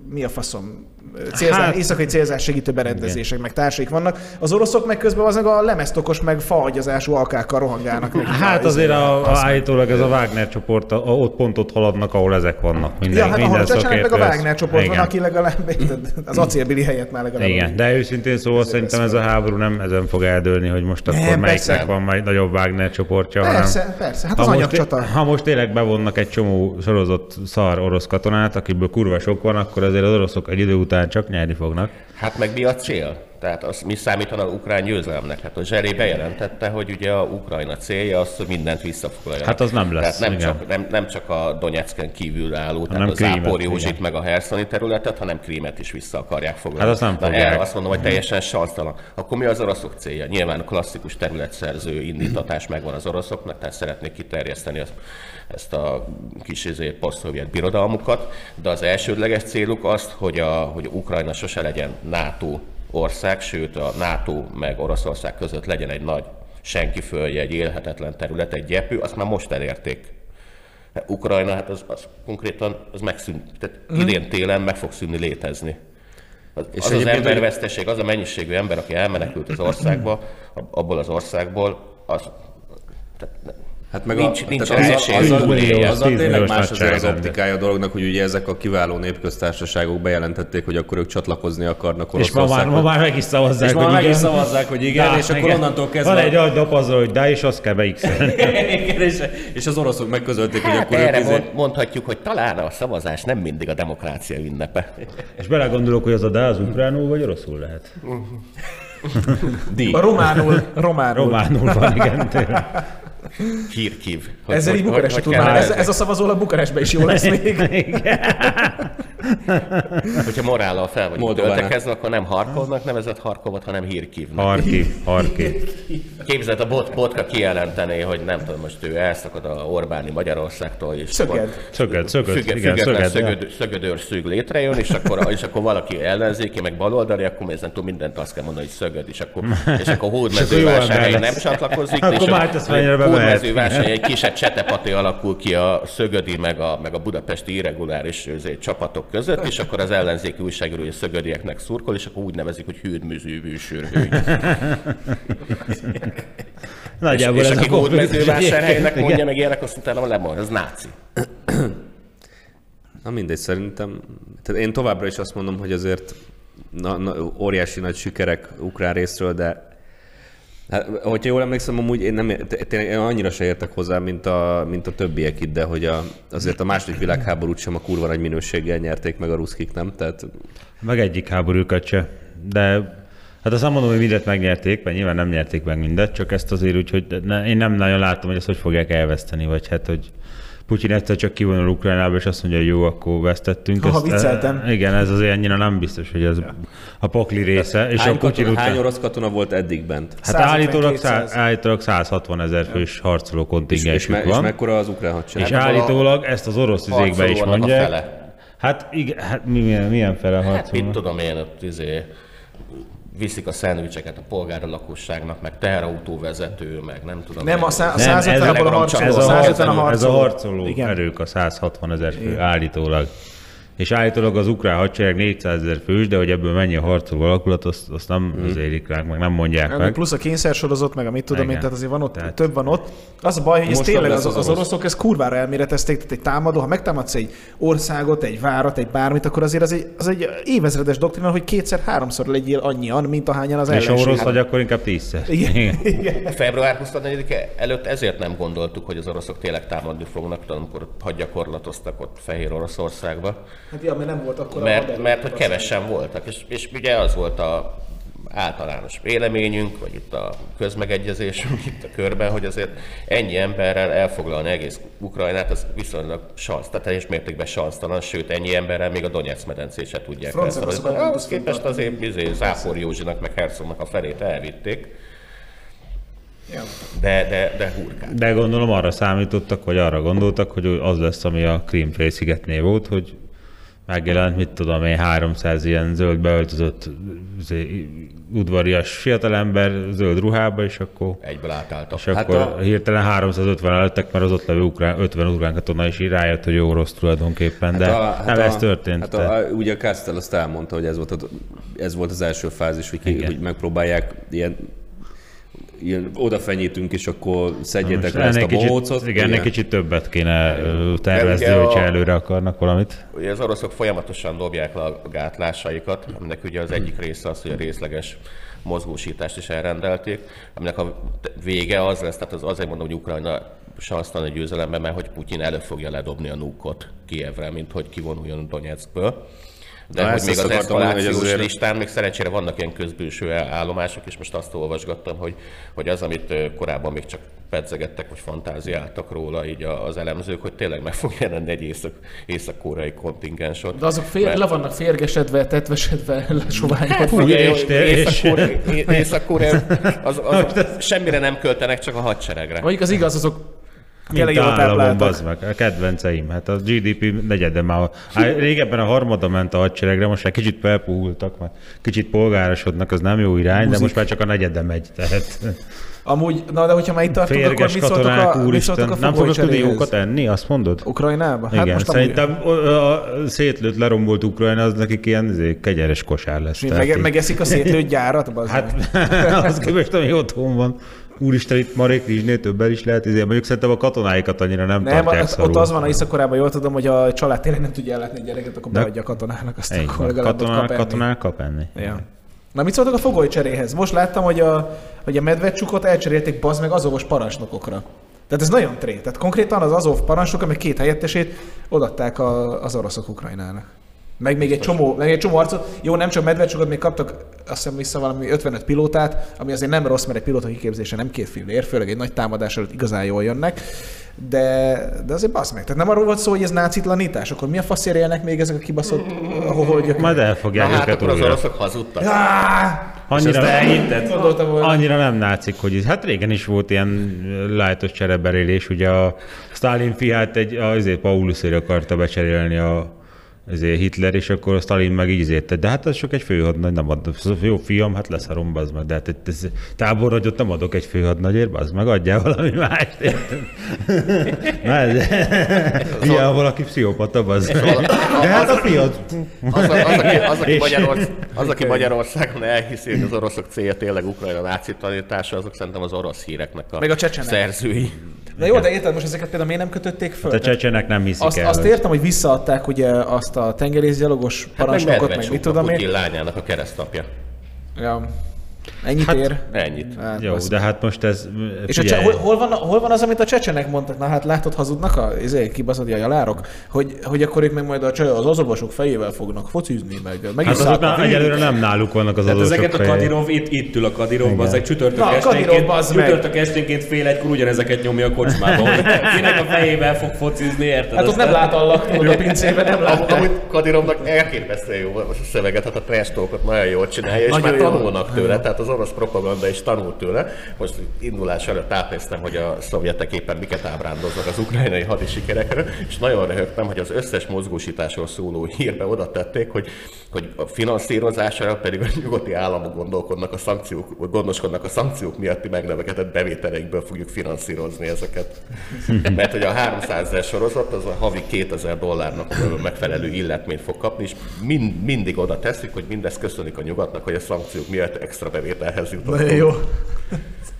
mi a faszom, célzás, Hát- éjszakai célzás segítő berendezések, meg társaik vannak. Az oroszok meg közben az meg a lemeztokos, meg fahagyazású alkákkal rohangálnak. Meg Hát azért a, a, állítólag ez a Wagner csoport, a, ott pont ott haladnak, ahol ezek vannak. Minden, Ja, hát ahol minden a Csecsenek meg a szakértő Wagner csoport van, Igen. aki legalább az acélbili helyet már legalább. Igen, de őszintén szóval szerintem ez a háború nem ezen fog eldőlni, hogy most akkor Nem, melyiknek persze. van majd nagyobb Wagner csoportja, Persze, hanem... persze, hát Ha az most, anyagcsata. ha most tényleg bevonnak egy csomó sorozott szar orosz katonát, akiből kurva sok van, akkor azért az oroszok egy idő után csak nyerni fognak. Hát meg mi a cél? Tehát az, mi számítana a ukrán győzelemnek? Hát a Zseré bejelentette, hogy ugye a Ukrajna célja az, hogy mindent visszafoglaljanak. Hát az nem lesz, Tehát nem, igen. csak, nem, nem csak a Donetsken kívül álló, tehát Hanem a Krímet, Záporiózsit, igen. meg a Herszoni területet, hanem Krímet is vissza akarják foglalni. Hát azt nem Na, fogják. erre azt mondom, hogy teljesen sansztalan. Akkor mi az oroszok célja? Nyilván a klasszikus területszerző indítatás megvan az oroszoknak, tehát szeretnék kiterjeszteni ezt, ezt a kis izé, posztszovjet birodalmukat, de az elsődleges céluk az, hogy, a, hogy Ukrajna sose legyen NATO ország, sőt a NATO meg Oroszország között legyen egy nagy senki földje, egy élhetetlen terület, egy gyepű, azt már most elérték. Hát Ukrajna, hát az, az konkrétan az megszűnt, tehát idén télen meg fog szűnni létezni. Az, És az, az emberveszteség, az a mennyiségű ember, aki elmenekült az országba, ab- abból az országból, az, tehát Hát meg Nincs- a, nincs tehát azzal, hogy azzal, túlélje. azzal Tíz tényleg más azért az optikája a dolognak, hogy ugye ezek a kiváló népköztársaságok bejelentették, hogy akkor ők csatlakozni akarnak És ma már, ma már meg is szavazzák, és ma meg is szavazzák, hogy igen, és akkor igen. onnantól kezdve... Van egy nagy nap azzal, hogy de, és azt kell beixelni. És, és az oroszok megközölték, hogy Hát akkor erre izé- mond, mondhatjuk, hogy talán a szavazás nem mindig a demokrácia ünnepe. és belegondolok, hogy az a de az ukránul vagy oroszul lehet. Di. A románul, románul. Románul van, igen. Hírkív. Ezzel így tudnál. kell Ez, ez a szavazó a Bukarestbe is jó lesz még. Hogyha morállal fel vagy töltekezve, akkor nem Harkovnak nevezett Harkovat, hanem Hírkívnak. Harki, Harki. Képzeld, a bot, Botka kijelentené, hogy nem tudom, most ő elszakad a Orbáni Magyarországtól, és Szöged. Szöged, szöged, Függe, igen, független szöged. ja. szögöd, szögödőr szűg létrejön, és akkor, és akkor valaki ellenzéki, meg baloldali, akkor ezen túl mindent azt kell mondani, hogy szögöd, és akkor, és akkor hódmezővásárhely nem csatlakozik, Akkor és bemehet. hódmezővásárhely egy kisebb csetepaté alakul ki a szögödi, meg a, meg a budapesti irreguláris azért, között, és akkor az ellenzéki újságíró a szögödieknek szurkol, és akkor úgy nevezik, hogy hűdműzű bűsűrhőgy. Nagyjából és ez aki hódmezővásárhelynek mondja meg ilyenek, azt utána lemond, ez náci. Na mindegy, szerintem. Tehát én továbbra is azt mondom, hogy azért na, na, óriási nagy sikerek ukrán részről, de Hát, hogyha jól emlékszem, amúgy én, nem, té- tényleg én annyira se értek hozzá, mint a, mint a többiek itt, de hogy a, azért a második világháborút sem a kurva nagy minőséggel nyerték meg a ruszkik, nem? Tehát Meg egyik háborúkat se. De hát azt nem mondom, hogy mindet megnyerték, mert nyilván nem nyerték meg mindet, csak ezt azért úgy, hogy ne, én nem nagyon látom, hogy ezt hogy fogják elveszteni, vagy hát, hogy Putyin egyszer csak kivonul Ukrajnába, és azt mondja, hogy jó, akkor vesztettünk. Ha Ezt- vicceltem. e, Igen, ez azért annyira nem biztos, hogy ez a pokli része. És hány, a Putyin katona, hány után... orosz katona volt eddig bent? Hát 150-200. állítólag, szá- állítólag 160 ezer fős harcoló És, és, kontingensük me, és van. mekkora az ukrán hadsereg? És állítólag ezt az orosz izékbe is mondják. fele. Hát igen, hát mi- milyen, milyen fele Hát mit harcolnak? tudom én, ott izé, viszik a szendvicseket a polgári lakosságnak, meg teherautóvezető, meg nem tudom. Nem, a szá- a Nem, ez, 150 abból a harcoló. ez, a 150 a harcoló, ez a harcoló. harcoló Igen. erők, a 160 ezer fő állítólag. És állítólag az ukrán hadsereg 400 ezer fős, de hogy ebből mennyi a harcoló alakulat, azt, azt nem mm. az érik ránk, meg nem mondják Meg meg. Plusz a kényszersorozat, meg a mit tudom én, Igen. tehát azért van ott, Tehát- több van ott. Az a baj, hogy ez tényleg az, az, az orosz. oroszok ezt kurvára elméletezték, tehát egy támadó, ha megtámadsz egy országot, egy várat, egy bármit, akkor azért az egy, az egy évezredes doktrina, hogy kétszer-háromszor legyél annyian, mint ahányan az És ha ellenség. orosz vagy, akkor inkább tízszer. Igen. Igen. Február 24-e előtt ezért nem gondoltuk, hogy az oroszok tényleg támadni fognak, tudom, amikor hadgyakorlatoztak ott Fehér Oroszországba, Hát ja, mert nem volt akkor a mert, haderő. mert hogy kevesen voltak, és, és ugye az volt a általános véleményünk, vagy itt a közmegegyezésünk itt a körben, hogy azért ennyi emberrel elfoglalni egész Ukrajnát, az viszonylag sansz, tehát teljes mértékben sansztalan, sőt ennyi emberrel még a Donetsz medencét se tudják Francia elszabadítani. rosszabban Ahhoz képest azért izé, Zápor Józsinak, meg Herszognak a felét elvitték, de, de, de hurkát. De gondolom arra számítottak, vagy arra gondoltak, hogy az lesz, ami a Krím félszigetnél volt, hogy megjelent, mit tudom én, 300 ilyen zöld beöltözött izé, udvarias fiatalember zöld ruhába, és akkor, Egyből átálltak. és Hát akkor a- hirtelen 350 lettek, mert az ott levő ukrán, 50 ukrán katona is rájött, hogy jó rossz tulajdonképpen, de a- nem ez történt. Hát de- a, ugye a Kastel azt elmondta, hogy ez volt, a, ez volt az első fázis, hogy, ki, hogy megpróbálják ilyen, ilyen odafenyítünk, és akkor szedjétek le ezt a kicsit, bohócot. igen, ennek kicsit többet kéne tervezni, hogyha a- előre akarnak valamit. Ugye az oroszok folyamatosan dobják le a gátlásaikat, aminek ugye az egyik része az, hogy a részleges mozgósítást is elrendelték, aminek a vége az lesz, tehát az azért mondom, hogy Ukrajna sansztalan a győzelemben, mert hogy Putyin elő fogja ledobni a nukot Kievre, mint hogy kivonuljon Donetskből. De Na, hogy még az mondani, eszkalációs azért- listán még szerencsére vannak ilyen közbülső állomások, és most azt olvasgattam, hogy, hogy az, amit korábban még csak pedzegettek, vagy fantáziáltak róla így az elemzők, hogy tényleg meg fog jelenni egy észak, észak-koreai kontingens ott. De azok fél, le vannak férgesedve, tetvesedve, lesoványodva. Fú, Ugye, és te- és- Észak-Korea, Észak-Korea az, az, semmire nem költenek, csak a hadseregre. Mondjuk az igaz, azok Tényleg jól tápláltak. bazd meg. A kedvenceim. Hát a GDP negyede már. Hát régebben a harmada ment a hadseregre, most már kicsit felpuhultak, már kicsit polgárosodnak, az nem jó irány, de most már csak a negyede megy. Tehát Amúgy, na de hogyha már itt tartunk, akkor férges mit szóltok katonák, a, úristen. a Nem fognak tudni jókat enni, azt mondod? Ukrajnába? Hát Igen, most szerintem a, a, szétlőtt, lerombolt Ukrajna, az nekik ilyen izé, kegyeres kosár lesz. amúgy, Tehát meg, megeszik a szétlőtt gyárat? Hát, az képest, ami otthon van. Úristen, itt Marék Rizsnél többen is lehet, izé, mondjuk szerintem a katonáikat annyira nem, Nem, tartják az, ott az van a Észak-Koreában, jól tudom, hogy a család tényleg nem tudja ellátni a gyereket, akkor De- beadja a katonának, azt Így akkor legalább kap enni. kap enni. Ja. Na mit szóltok a fogolycseréhez? Most láttam, hogy a, hogy a medvecsukot elcserélték bazd meg azovos parancsnokokra. Tehát ez nagyon tré. Tehát konkrétan az azov parancsnok, meg két helyettesét odatták a, az oroszok Ukrajnának. Meg még egy csomó, meg egy csomó arcot. Jó, nem csak medvecsukot, még kaptak azt hiszem vissza valami 55 pilótát, ami azért nem rossz, mert egy pilóta kiképzése nem két fillér, főleg egy nagy támadás előtt igazán jól jönnek. De, de azért basz meg. Tehát nem arról volt szó, hogy ez nácitlanítás, akkor mi a faszért élnek még ezek a kibaszott holdjak? Majd Na elfogják hát őket akkor az oroszok hazudtak. Annyira, annyira nem nácik, hogy ez- hát régen is volt ilyen lájtos csereberélés, ugye a Stalin fiát egy, azért Paulusért akarta becserélni a azért Hitler, és akkor a Stalin meg így zérte. De hát az csak egy főhadnagy, nem ad. Jó fiam, hát leszarom, bazd meg. De hát egy- ez tábornagyot nem adok egy főhadnagyért, bazd meg, adjál valami mást. Na ez, ilyen valaki pszichopata, bazd meg. De hát a fiad. Az, az, aki, az, az, Magyarországon elhiszi, hogy az oroszok célja tényleg Ukrajna nácitanítása, azok szerintem az orosz híreknek a Meg a csecsenek. szerzői. Na jó, de érted, most ezeket például miért nem kötötték föl? Hát A csecsenek nem hiszik azt, el. azt értem, hogy visszaadták ugye azt a tengerészgyalogos Hát meg parancsnokot, meg, mit tudom én. lányának a keresztapja. Ja. Ennyit Hát- ér. Ennyit. Hát, Jó, basz. de hát most ez... És a cse- hol, hol, van, hol van az, amit a csecsenek mondtak? Na hát látod, hazudnak a izé, kibaszodi a jalárok? Hogy, hogy akkor ők meg majd a, cse- az azovosok fejével fognak focizni, meg, meg Hát azok már egyelőre nem náluk vannak az Tehát ezeket a. Kadirov, itt, itt ül a Kadirov, az egy csütörtök Na, esténként, meg. csütörtök esténként fél egykor ugyanezeket nyomja a kocsmába, hogy kinek a fejével fog focizni, érted? Hát ott nem lát allak, a pincében nem lát. Amúgy Kadirovnak elképesztően jó a szöveget, hát a trash nagyon jól csinálja, és már tanulnak tőle, tehát az orosz propaganda is tanul tőle. Most indulás előtt átnéztem, hogy a szovjetek éppen miket ábrándoznak az ukrajnai hadisikerekről, és nagyon röhögtem, hogy az összes mozgósításról szóló hírbe oda tették, hogy, hogy a finanszírozására pedig a nyugati államok gondolkodnak a szankciók, gondoskodnak a szankciók miatti megnövekedett bevételeikből fogjuk finanszírozni ezeket. Mert hogy a 300 ezer sorozat az a havi 2000 dollárnak megfelelő illetményt fog kapni, és mind, mindig oda teszik, hogy mindezt köszönik a nyugatnak, hogy a szankciók miatt extra bevételhez Nagyon jutottunk. jó.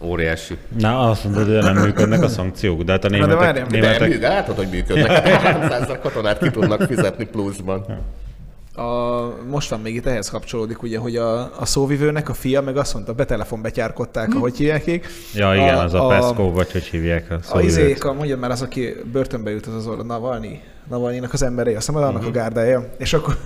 Óriási. Na, azt mondod, hogy nem működnek a szankciók, de hát a de németek... várjál, de De németek műk, látod, hogy működnek. 300 katonát ki tudnak fizetni pluszban. A, most van még itt ehhez kapcsolódik, ugye, hogy a, a szóvivőnek a fia meg azt mondta, betelefonbe betyárkodták, ahogy hívják. ja, igen, az a, Peszkó, vagy hogy hívják a A szóvivőt. izék, a, mondjad már az, aki börtönbe jut, az az Navalnyi, Navalnyinak az emberei, azt hiszem, annak a gárdája. És akkor,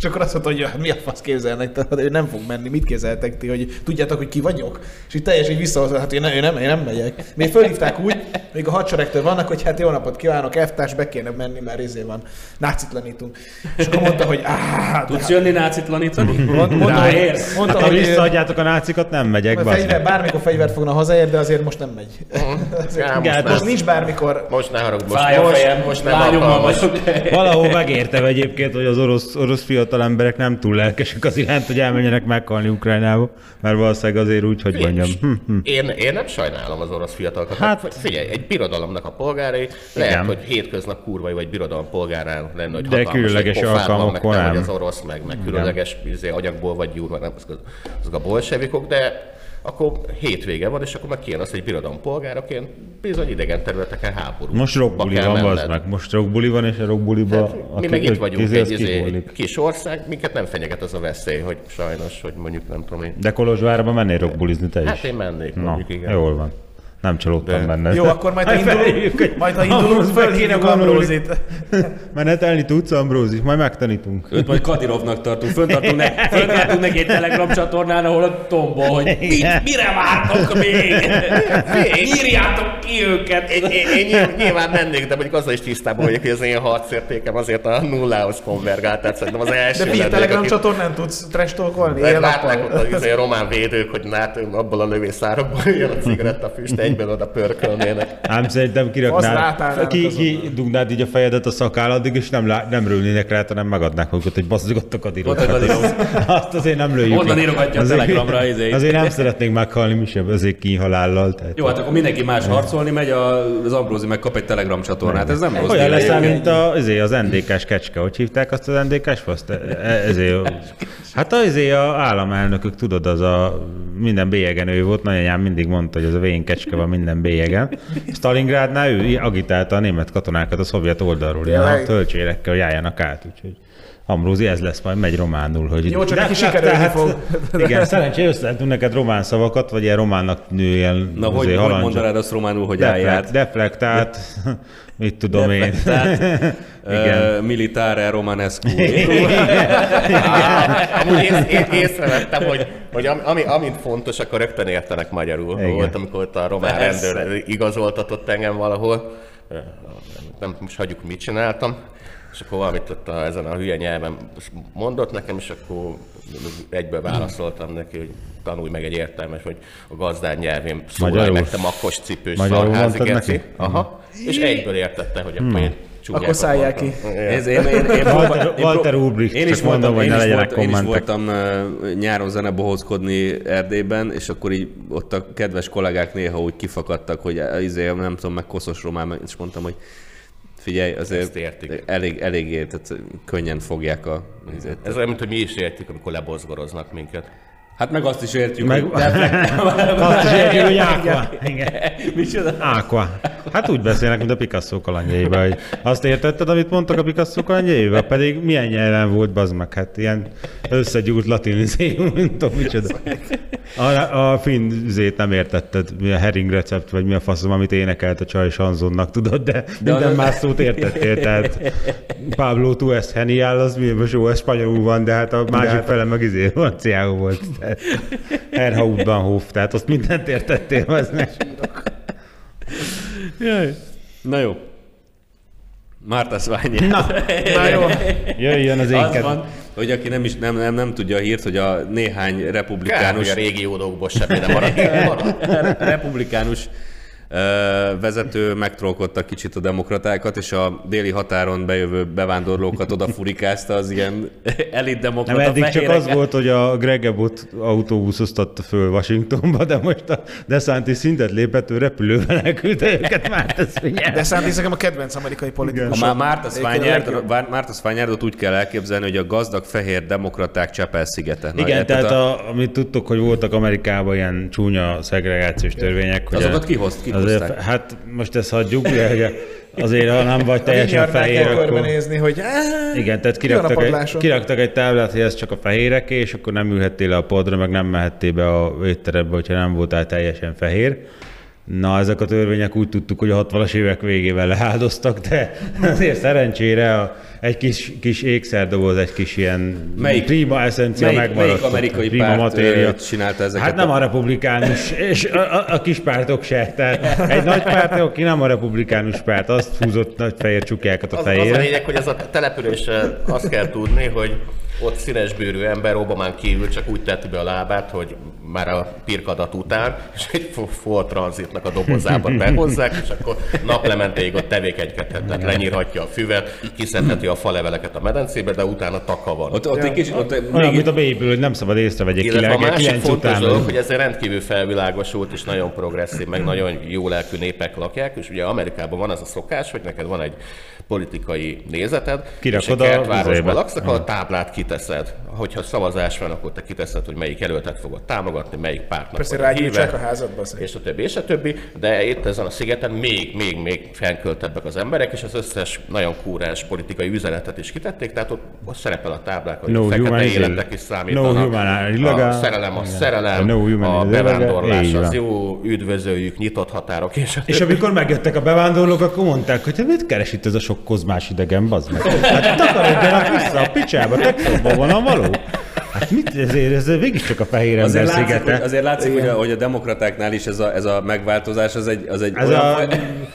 és akkor azt mondta, hogy "Hát mi a fasz képzelnek, tehát ő nem fog menni, mit képzeltek ti, hogy tudjátok, hogy ki vagyok? És így teljesen visszahozta, hát én nem, én nem, én nem megyek. Még fölhívták úgy, még a hadseregtől vannak, hogy hát jó napot kívánok, elvtárs, be kéne menni, mert izé van, nácitlanítunk. És akkor mondta, hogy áh, Tudsz jönni nácitlanítani? Mond- mondta, hogy, mondta, Ha hogy visszaadjátok a nácikat, nem megyek, fegyver, bármikor fegyvert fogna hazaér, de azért most nem megy. Azért, Já, most most, nincs bármikor. Most ne haragudj, most, most, fejem, most nem vagyok. Valahol megértem egyébként, hogy az orosz, orosz fiatal emberek nem túl lelkesek az iránt, hogy elmenjenek meghalni Ukrajnába, mert valószínűleg azért úgy, hogy mondjam. Én, én nem sajnálom az orosz fiatalokat. Hát- Hát, figyelj, egy birodalomnak a polgárai, lehet, Igen. hogy hétköznap kurvai vagy birodalom polgárán lenne, hogy De különleges alkalmakkor nem. az orosz, meg, meg különleges izé, agyagból vagy gyúrva, nem, azok, azok a bolsevikok, de akkor hétvége van, és akkor meg kijön az, hogy birodalom polgáraként bizony idegen területeken háború. Most rockbuli van, bazd meg. Most rockbuli van, és a rockbuliba... Hát, mi meg itt vagyunk, az egy izé, kis ország, minket nem fenyeget az a veszély, hogy sajnos, hogy mondjuk nem tudom én. De Kolozsvárba mennél rockbulizni te is? Hát én mennék, Na, mondjuk igen. jól van. Nem csalódtam De- benne. Jó, akkor majd ha indulunk, majd ha indulunk, fölhívjuk. Ambrózit. Menetelni tudsz, Ambrózi? Majd megtanítunk. Őt majd Kadirovnak tartunk, föntartunk, ne, föntartunk neki egy telegram csatornán, ahol a tombol, hogy mit, mire vártok még? Írjátok ki őket! Én, én, én nyilv- nyilván mennék, de mondjuk azzal is tisztában vagyok, hogy az én harcértékem azért a nullához konvergált, tehát szerintem az első De lennék, Telegram csatornán tudsz éjjel-nappal? látnák ott az izé, román védők, hogy hát abból a lövészárokból jön a cigarettafüst, egyből oda pörkölnének. Ám szerintem rátálnának ki, ki dugnád így a fejedet a szakálladdig, és nem, lá, nem rülnének rá, hanem megadnák magukat, hogy basszuk ott a kadirokat. Ott a kadirok. Azt azért nem lőjük. Onnan írogatja a Azért- Telegramra, izé. Azért nem szeretnénk meghalni mi sem, azért kínhalállal. Tehát. Jó, hát akkor mindenki más harcolni megy, a- az Ambrózi meg kap egy Telegram csatornát, ez nem rossz. Olyan deal lesz, egyébként. mint a, azért az NDK-s kecske. Hogy hívták azt az NDK-s faszt? E- e- Ezért, hát az azért a államelnökök, tudod, az a minden bélyegen ő volt, nagyanyám mindig mondta, hogy az a vén kecske van minden bélyegen. Stalingrádnál ő agitálta a német katonákat a szovjet oldalról, ilyen Tényleg? a töltsérekkel, hogy álljanak át, úgyhogy Ambrózi, ez lesz majd, megy románul. Hogy Jó, csak De- neki de- sikerülni tehát- fog. Igen, szerencsé összeadtunk neked román szavakat, vagy ilyen románnak nő ilyen Na, hogy, hogy mondanád azt románul, hogy Deflekt, állját? deflektált, mit tudom én. Tehát, Igen. uh, militare romanescu. Amúgy ész, én észrevettem, hogy, hogy ami, ami, amint fontos, akkor rögtön értenek magyarul. Igen. Volt, amikor ott a román rendőr igazoltatott engem valahol. Nem most hagyjuk, mit csináltam. És akkor valamit ott a, ezen a hülye nyelven mondott nekem, és akkor egyből válaszoltam neki, hogy tanulj meg egy értelmes, hogy a gazdán nyelvén Magyarul? meg te makkos cipős szarházi geci. neki? Aha. És egyből értette, hogy akkor én csúnyákat Akkor szállják ki. Ez, én, én, én, Walter- én, Walter Ulbricht, én csak is mondom, voltam, hogy én ne legyenek én is voltam uh, nyáron zenebohózkodni Erdélyben, és akkor így ott a kedves kollégák néha úgy kifakadtak, hogy izé, nem tudom, meg koszos román, és mondtam, hogy figyelj, Ezt azért értik. elég, eléggé, tehát könnyen fogják a... Ez olyan, mint hogy mi is értjük, amikor lebozgoroznak minket. Hát meg azt is értjük, Meg, hogy azt is értjük, hogy ákva. Igen. micsoda. Ákva. Hát úgy beszélnek, mint a Picasso kalandjaiba, hogy azt értetted, amit mondtak a Picasso kalandjaiba? Pedig milyen nyelven volt, bazd meg, hát ilyen összegyúrt latinizéum, mint tudom, micsoda. A, a finn zét nem értetted, mi a herring recept, vagy mi a faszom, amit énekelt a csaj Sanzonnak, tudod, de, de minden az- más szót értettél, tehát Pablo tu es genial, az mi most jó, ez spanyolul van, de hát a másik fele meg izé franciául volt. Erhautban Hof, tehát azt mindent értettél, az meg. Jaj. Na jó. Márta Szványi. Na, Na jó. Jöjjön az az énket. van, hogy aki nem, is, nem, nem, nem tudja a hírt, hogy a néhány Kár, hogy republikánus a régi jódokból semmi nem maradt. republikánus ö, vezető megtrollkodta kicsit a demokratákat, és a déli határon bejövő bevándorlókat oda furikázta az ilyen elit Nem, demokrata eddig csak az volt, hogy a Greg Abbott autóbusz osztatta föl Washingtonba, de most a DeSantis szintet lépett, ő repülővel elküldte őket már, ez figyelj. De Santis nekem a kedvenc amerikai politikus. A Má- Márta Márta Szványárdot úgy kell elképzelni, hogy a gazdag fehér demokraták Csepel-szigete. Na, Igen, tehát a, a, amit tudtok, hogy voltak Amerikában ilyen csúnya szegregációs törvények. Azokat kihozt- kihozták. Azért, Hát most ezt hagyjuk, azért ha nem vagy teljesen fehér, akkor... körbenézni, hogy Igen, tehát kiraktak egy, kiraktak egy táblát, hogy ez csak a fehéreké, és akkor nem ülhettél le a padra, meg nem mehettél be a étterembe, hogyha nem voltál teljesen fehér. Na, ezek a törvények úgy tudtuk, hogy a 60-as évek végével leáldoztak, de azért szerencsére a, egy kis, kis ékszerdoboz, egy kis ilyen Melyik- prima eszencia melyik- megmaradt. melyik amerikai prima párt, matéria. csinálta ezeket Hát nem a- republikánus, és a, a, a kis pártok se. Tehát egy nagy párt, aki nem a republikánus párt, azt húzott nagy fehér csukjákat a Az, az a fejére. lényeg, hogy ez a településre azt kell tudni, hogy ott színesbőrű ember Obamán kívül csak úgy tett be a lábát, hogy már a pirkadat után, és egy full tranzitnak a dobozában behozzák, és akkor naplementéig ott tevékenykedhet, tehát lenyírhatja a füvet, kiszedheti a faleveleket a medencébe, de utána taka van. ott, ott egy kis, ott Olyan, még, mint a babyből, hogy nem szabad észrevegyék Illetve a másik fontos dolog, hogy ez egy rendkívül felvilágosult és nagyon progresszív, meg nagyon jó lelkű népek lakják, és ugye Amerikában van az a szokás, hogy neked van egy politikai nézeted, Kirakod és egy a kertvárosban laksz, akkor a táblát kiteszed. Hogyha szavazás van, akkor te kiteszed, hogy melyik jelöltet fogod támogatni, melyik pártnak Persze vagy a rágyújtsák híve a házadba. és a többi, és a többi, de itt ezen a szigeten még, még, még felköltebbek az emberek, és az összes nagyon kúrás politikai üzenetet is kitették, tehát ott, ott szerepel a táblák, hogy No fekete életek is számítanak, no human a szerelem a szerelem, No human a bevándorlás az jó, üdvözöljük, nyitott határok, és a És amikor megjöttek a bevándorlók, akkor mondták, hogy "Hát mit keres itt ez a sok kozmás idegen, bazd meg. Hát takarodjanak vissza a picsába, Texasban van a való. Hát mit, ezért, ez végig csak a fehér ember Azért látszik, szigete. hogy, azért látszik hogy, a, hogy a demokratáknál is ez a, ez a megváltozás, az egy, az egy Ez olyan... a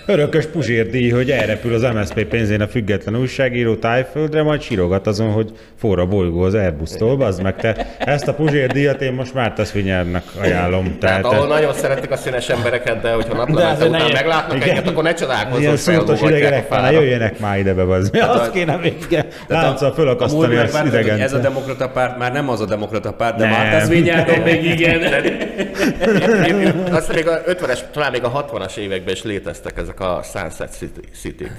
örökös puzsérdíj, hogy elrepül az MSZP pénzén a független újságíró tájföldre, majd sírogat azon, hogy forra a bolygó az Airbus-tól, bazd meg te. Ezt a puzsérdíjat én most Márta Svinyárnak ajánlom. Tehát Tehát, ahol nagyon szeretik a színes embereket, de hogyha naplemente után ne- meglátnak igen. egyet, akkor ne ilyen csodálkozzon, hogy szúrtos idegenek a már, jöjjenek már ide be, bazd. Azt kéne végre lánccal fölakasztani az hogy Ez a demokrata párt már nem az a demokrata párt, de Nem. már ez Vinyárdon még igen. Azt még a 50-es, talán még a 60-as években is léteztek ezek a Sunset City- City-k.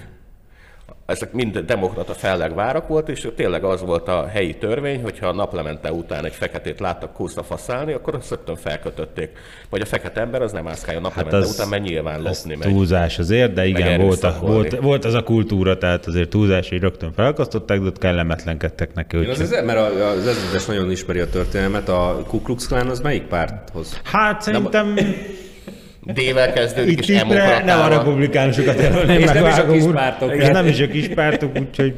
Ezek mind demokrata fellegvárak volt, és tényleg az volt a helyi törvény, hogyha a naplemente után egy feketét láttak kúszra faszálni, akkor azt rögtön felkötötték. Vagy a fekete ember az nem mászkálja a naplemente az- után, mert nyilván lopni megy. túlzás azért, de igen, volt, a, volt, volt az a kultúra, tehát azért túlzás, hogy rögtön felakasztották, de ott kellemetlenkedtek neki. Én az, az, mert az ezredes nagyon ismeri a történelmet, a Ku Klux Klan az melyik párthoz? Hát szerintem D-vel kezdődik, itt és itt nem a republikánusokat jelölném És nem is a vágom kis úr. pártok. És nem is a kis pártok, úgyhogy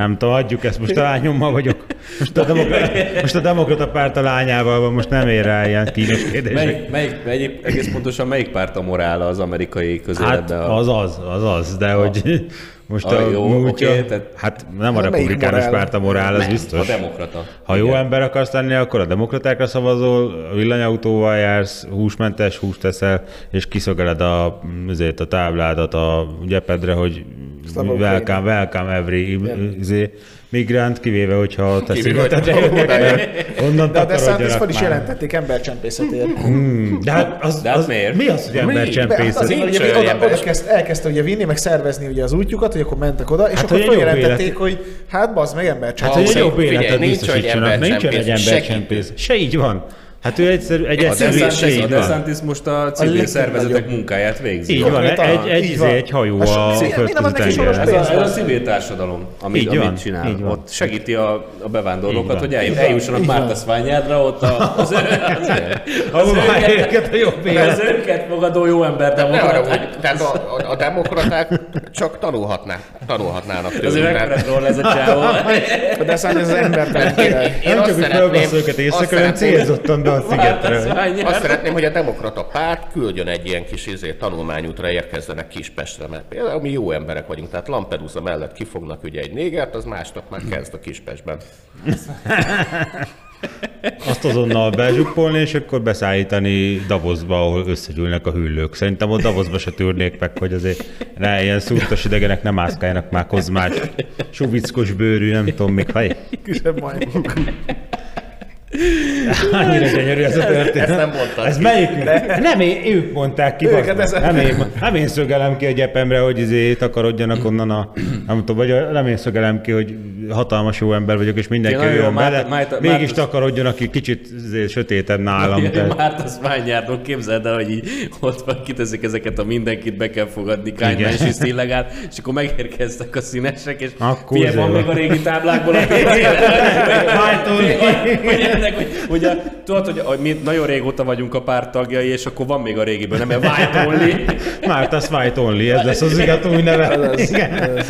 nem tudom, adjuk ezt, most a lányommal vagyok. Most a, demokrata, most a demokrata párt a lányával van, most nem ér rá ilyen kínos kérdések. Melyik, melyik, melyik, egész pontosan melyik párt a morál az amerikai Hát közéletben? a- az az, az az, de hogy most A a, jó, múltja, oké, tehát- hát nem a Hát republikánus morál? párt a morál, az a biztos. demokrata. Ha jó ember akarsz lenni, akkor a demokratákra szavazol, villanyautóval jársz, húsmentes húst teszel, és kiszögeled a, azért a tábládat a gyepedre, hogy Szlavok welcome, welcome every izé, migrant, kivéve, hogyha te jönnek, oda jön. onnan De a DeSantis takarodjanak fel is jelentették embercsempészetért. De hát az, De hát az, miért? mi az, hogy hát embercsempészet? Nincs hogy ugye, oda, ember. oda kezd, elkezdte ugye vinni, meg szervezni ugye az útjukat, hogy akkor mentek oda, és Hát, akkor feljelentették, hogy hát bazd meg Hát, embercsempészet. hogy egy jobb életet nincs, hogy biztosítsanak, nincs olyan egy embercsempész, embercsempész. Se így van. Hát ő egyszer, egy A egyszerű, a. DeSantis most a civil legnagyobb. szervezetek munkáját végzi. Így van, egy, egy, így van. egy hajó A a földközi Ez a, ez a civil társadalom, amit, Így van, amit csinál. így van. Ott segíti a, a bevándorlókat, hogy el, eljussanak Márta Szványádra, ott a, az, Ahol már őket a jobb az őket fogadó jó ember demokraták. tehát a, a, a demokraták csak tanulhatnák, tanulhatnának Azért tőlünk. mekkora ez a csávó. A DeSantis az király. én csak, hogy szeretném, fölbasz őket azt éjszaka, hanem szeretném, célzottan a Márta szigetre. Azt szeretném, hogy a demokrata párt küldjön egy ilyen kis izé, tanulmányútra érkezzenek Kispestre, mert például mi jó emberek vagyunk, tehát Lampedusa mellett kifognak ugye egy négert, az másnap már kezd a Kispestben. Azt azonnal bezsuppolni, és akkor beszállítani Davosba, ahol összegyűlnek a hüllők. Szerintem ott Davosba se tűrnék meg, hogy azért ne ilyen szúrtas idegenek nem mászkáljanak már kozmás, suvickos bőrű, nem tudom még, haj. Kisebb majmok. Annyira gyönyörű ez a történet. Ezt nem mondtad Ez ki. melyikünk? Nem én, ők mondták ki. Őket ezek- nem, én, nem én szögelem ki a gyepemre, hogy izé takarodjanak onnan a... Nem tudom, vagy nem én szögelem ki, hogy hatalmas jó ember vagyok, és mindenki jó, Márta- bele. Mégis takarodjon, aki kicsit izé, sötétebb nálam. tehát- Márta Szványárdon képzeld el, hogy így ott van, kiteszik ezeket a mindenkit be kell fogadni, kánymánsiszt illegál, és akkor megérkeztek a színesek, és Akkor van még a régi táblákból a ennek, hogy, hogy a, tudod, hogy a, mi nagyon régóta vagyunk a párt tagjai, és akkor van még a régiből, nem? Mert White Only. Márta White Only, ez lesz az igat új neve. Igen.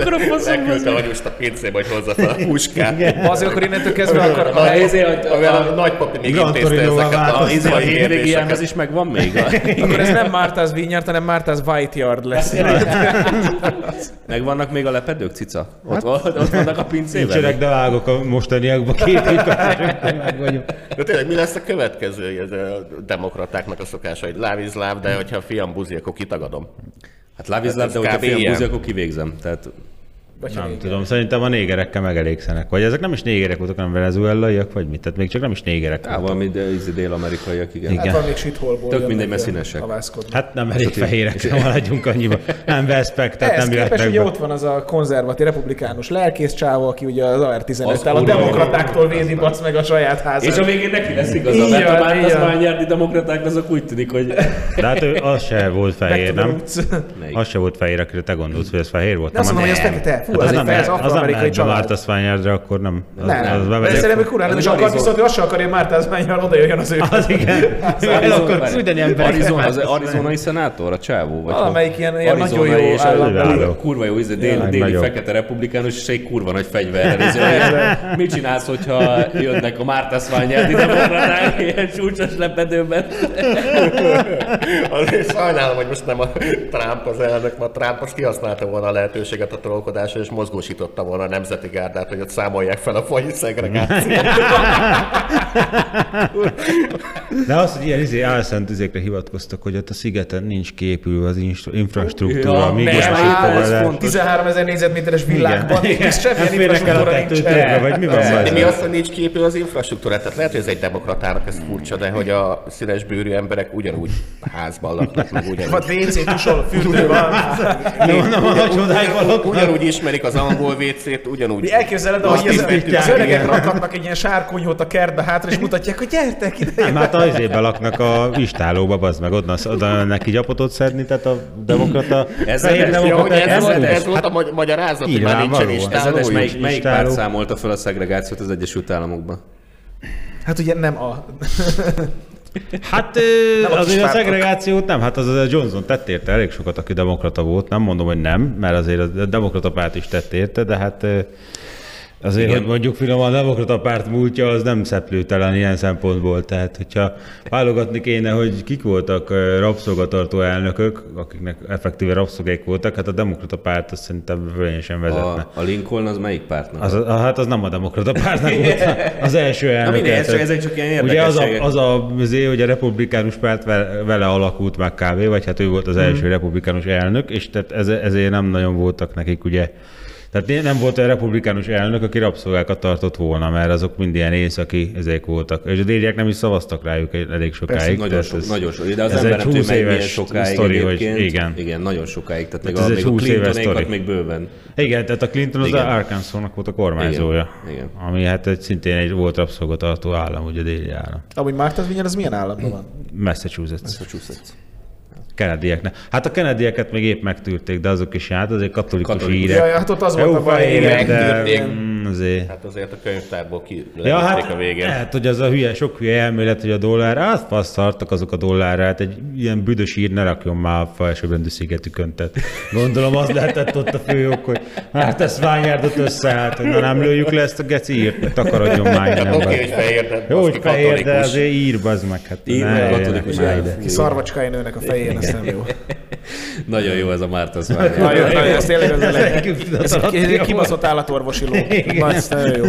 Akkor a faszom Leküldte anyust a pincébe, hogy hozza fel a puskát. Azért akkor innentől kezdve akar... A, a, a, a nagypapi még intézte ezeket a, a, a hétvégi kérdéseket. jelmez is megvan még? A, Akkor ez nem Mártáz Vinyart, hanem Mártáz Whiteyard lesz. megvannak még a lepedők, cica? Ott, ott, ott vannak a pincében? Nincsenek, de vágok a mostaniakba két vagyok. De tényleg mi lesz a következő ez a demokratáknak a szokása, hogy láv is láv, de hogyha a fiam buzi, akkor kitagadom. Hát love is Hát love, ez de hogyha kb. fiam buzi, akkor kivégzem. Tehát Nem tudom, szerintem a négerekkel megelégszenek. Vagy ezek nem is négerek voltak, hanem venezuelaiak, vagy mit? Tehát még csak nem is négerek Á, voltak. valami de, izé, dél-amerikaiak, igen. Igen. Hát van még shitholból. Tök mindegy, mert színesek. Hát nem elég fehérek, maradjunk annyiba. Nem veszpek, tehát nem jöhetnek ugye be. ott van az a konzervatív republikánus lelkész csávó, aki ugye az AR-15-tel Az a demokratáktól védi basz meg a saját házát. És a végén neki lesz igaza, mert a. Szványárdi demokraták azok úgy tűnik, hogy... De hát ő az se volt fehér, nem? Az se volt fehér, akire te gondolsz, hogy ez fehér volt. De azt nem, mondom, hogy az nem. Fekete, fú, Az hát nem, az nem afroamerikai család. Martha Spaniardra, akkor nem. Az, Nem, az nem. De szerintem kurán nem Az is akar, viszont azt sem akarja, hogy Márta Mányal oda jöjjön az ő. Az igen. Akkor tudni emberek. Arizona, az arizonai szenátor, a csávó? Vagy Valamelyik ilyen- ilyen nagyon jó és kurva, jó, izé, déli, déli fekete republikánus, és egy kurva nagy fegyverrel. Mit csinálsz, hogyha jönnek a Márta Szványádi demokraták ilyen csúcsos lepedőben? Azért sajnálom, hogy most nem a Trump az elnök, mert Trump az kihasználta volna a lehetőséget a trollkodásra, és mozgósította volna a nemzeti gárdát, hogy ott számolják fel a faji szegregációt. De az, hogy ilyen izé, álszent izékre hivatkoztak, hogy ott a szigeten nincs képülve az infrastruktúra, Ja, átfogadás. ez fontos. 13 ezer négyzetméteres világban nincs semmilyen Hát infrastruktúra nincs. vagy mi van De mi azt, hogy nincs képű az infrastruktúrát? Tehát lehet, hogy ez egy demokratának ez furcsa, de hogy a színes bőrű emberek ugyanúgy házban laknak, meg ugyanúgy. Vagy WC, tusol, fürdő van. Nem, nem, a ismerik az angol WC-t, ugyanúgy. Mi elképzeled, Azt hogy az, az öregek igen. rakhatnak egy ilyen sárkonyhót a kertbe hátra, és mutatják, hogy gyertek ide. Nem, hát az izébe laknak a istálóba, bazd meg, oda, oda neki gyapotot szedni, tehát a demokrata, Ez hogy demokraták ez, volt, ezt ez volt a magy- magyarázat, hogy már nincsen Nyilvánvalóan. Ez melyik, melyik Istáló. párt számolta fel a szegregációt az Egyesült Államokban? Hát ugye nem a... Hát Nem azért a szegregációt nem, hát az a Johnson tett érte elég sokat, aki demokrata volt, nem mondom, hogy nem, mert azért a demokrata párt is tett érte, de hát azért, Igen. hogy mondjuk finoman a demokrata párt múltja, az nem szeplőtelen ilyen szempontból, tehát hogyha válogatni kéne, hogy kik voltak rabszolgatartó elnökök, akiknek effektíve rabszolgék voltak, hát a demokrata párt azt szerintem fölényesen vezetne. A, a Lincoln az melyik pártnak? Az, a, hát az nem a demokrata pártnak volt az első elnök. mindegy, ez csak- ezek csak ilyen Ugye az a, az a, azért, hogy a republikánus párt vele, alakult meg kb. vagy hát ő volt az első republikánus elnök, és tehát ez, ezért nem nagyon voltak nekik ugye tehát nem volt olyan republikánus elnök, aki rabszolgákat tartott volna, mert azok mind ilyen északi ezek voltak. És a déliek nem is szavaztak rájuk elég sokáig. Persze, nagyon, sok, ez- nagyon sok, de az ez ember egy nem tudja 20 meg milyen éves sokáig sztori, hogy igen. igen, nagyon sokáig, tehát még Tehát a, ez egy még a 20 éves Clintonékat sztori. még bőven. Igen, tehát a Clinton az Igen. a Arkansasnak volt a kormányzója. Igen, igen. Ami hát egy, szintén egy volt rabszolgatartó állam, ugye déli állam. Amúgy Márta Vinyan, az milyen államban van? Massachusetts. A csúszett. Kennedyeknek. Hát a Kennedyeket még épp megtűrték, de azok is hát azért katolikus, Katolikus. hírek. Ja, ja, hát ott az volt a baj, de. Mm, azért. Hát azért a könyvtárból ki Ja, hát a végén. lehet, hogy az a hülye, sok hülye elmélet, hogy a dollár, hát passzartak azok a dollárra, hát egy ilyen büdös ír ne rakjon már a felsőbbrendű szigetükön. Tehát gondolom az lehetett ott a fő ok, hogy hát ezt ványárdot összeállt, hogy na nem lőjük le ezt a geci írt, takarodjon már Hát innen. oké, hogy fehér, de Jó, hogy fehér, de azért ír, bazd meg. Hát Ír, ne katolikus, szarvacskája nőnek a fején, ez nem jó. Nagyon jó ez a Márta. Nagyon, nagyon, ez tényleg az. Legjobb Ez egy- kibaszott állatorvosi ló. Nagyon jó.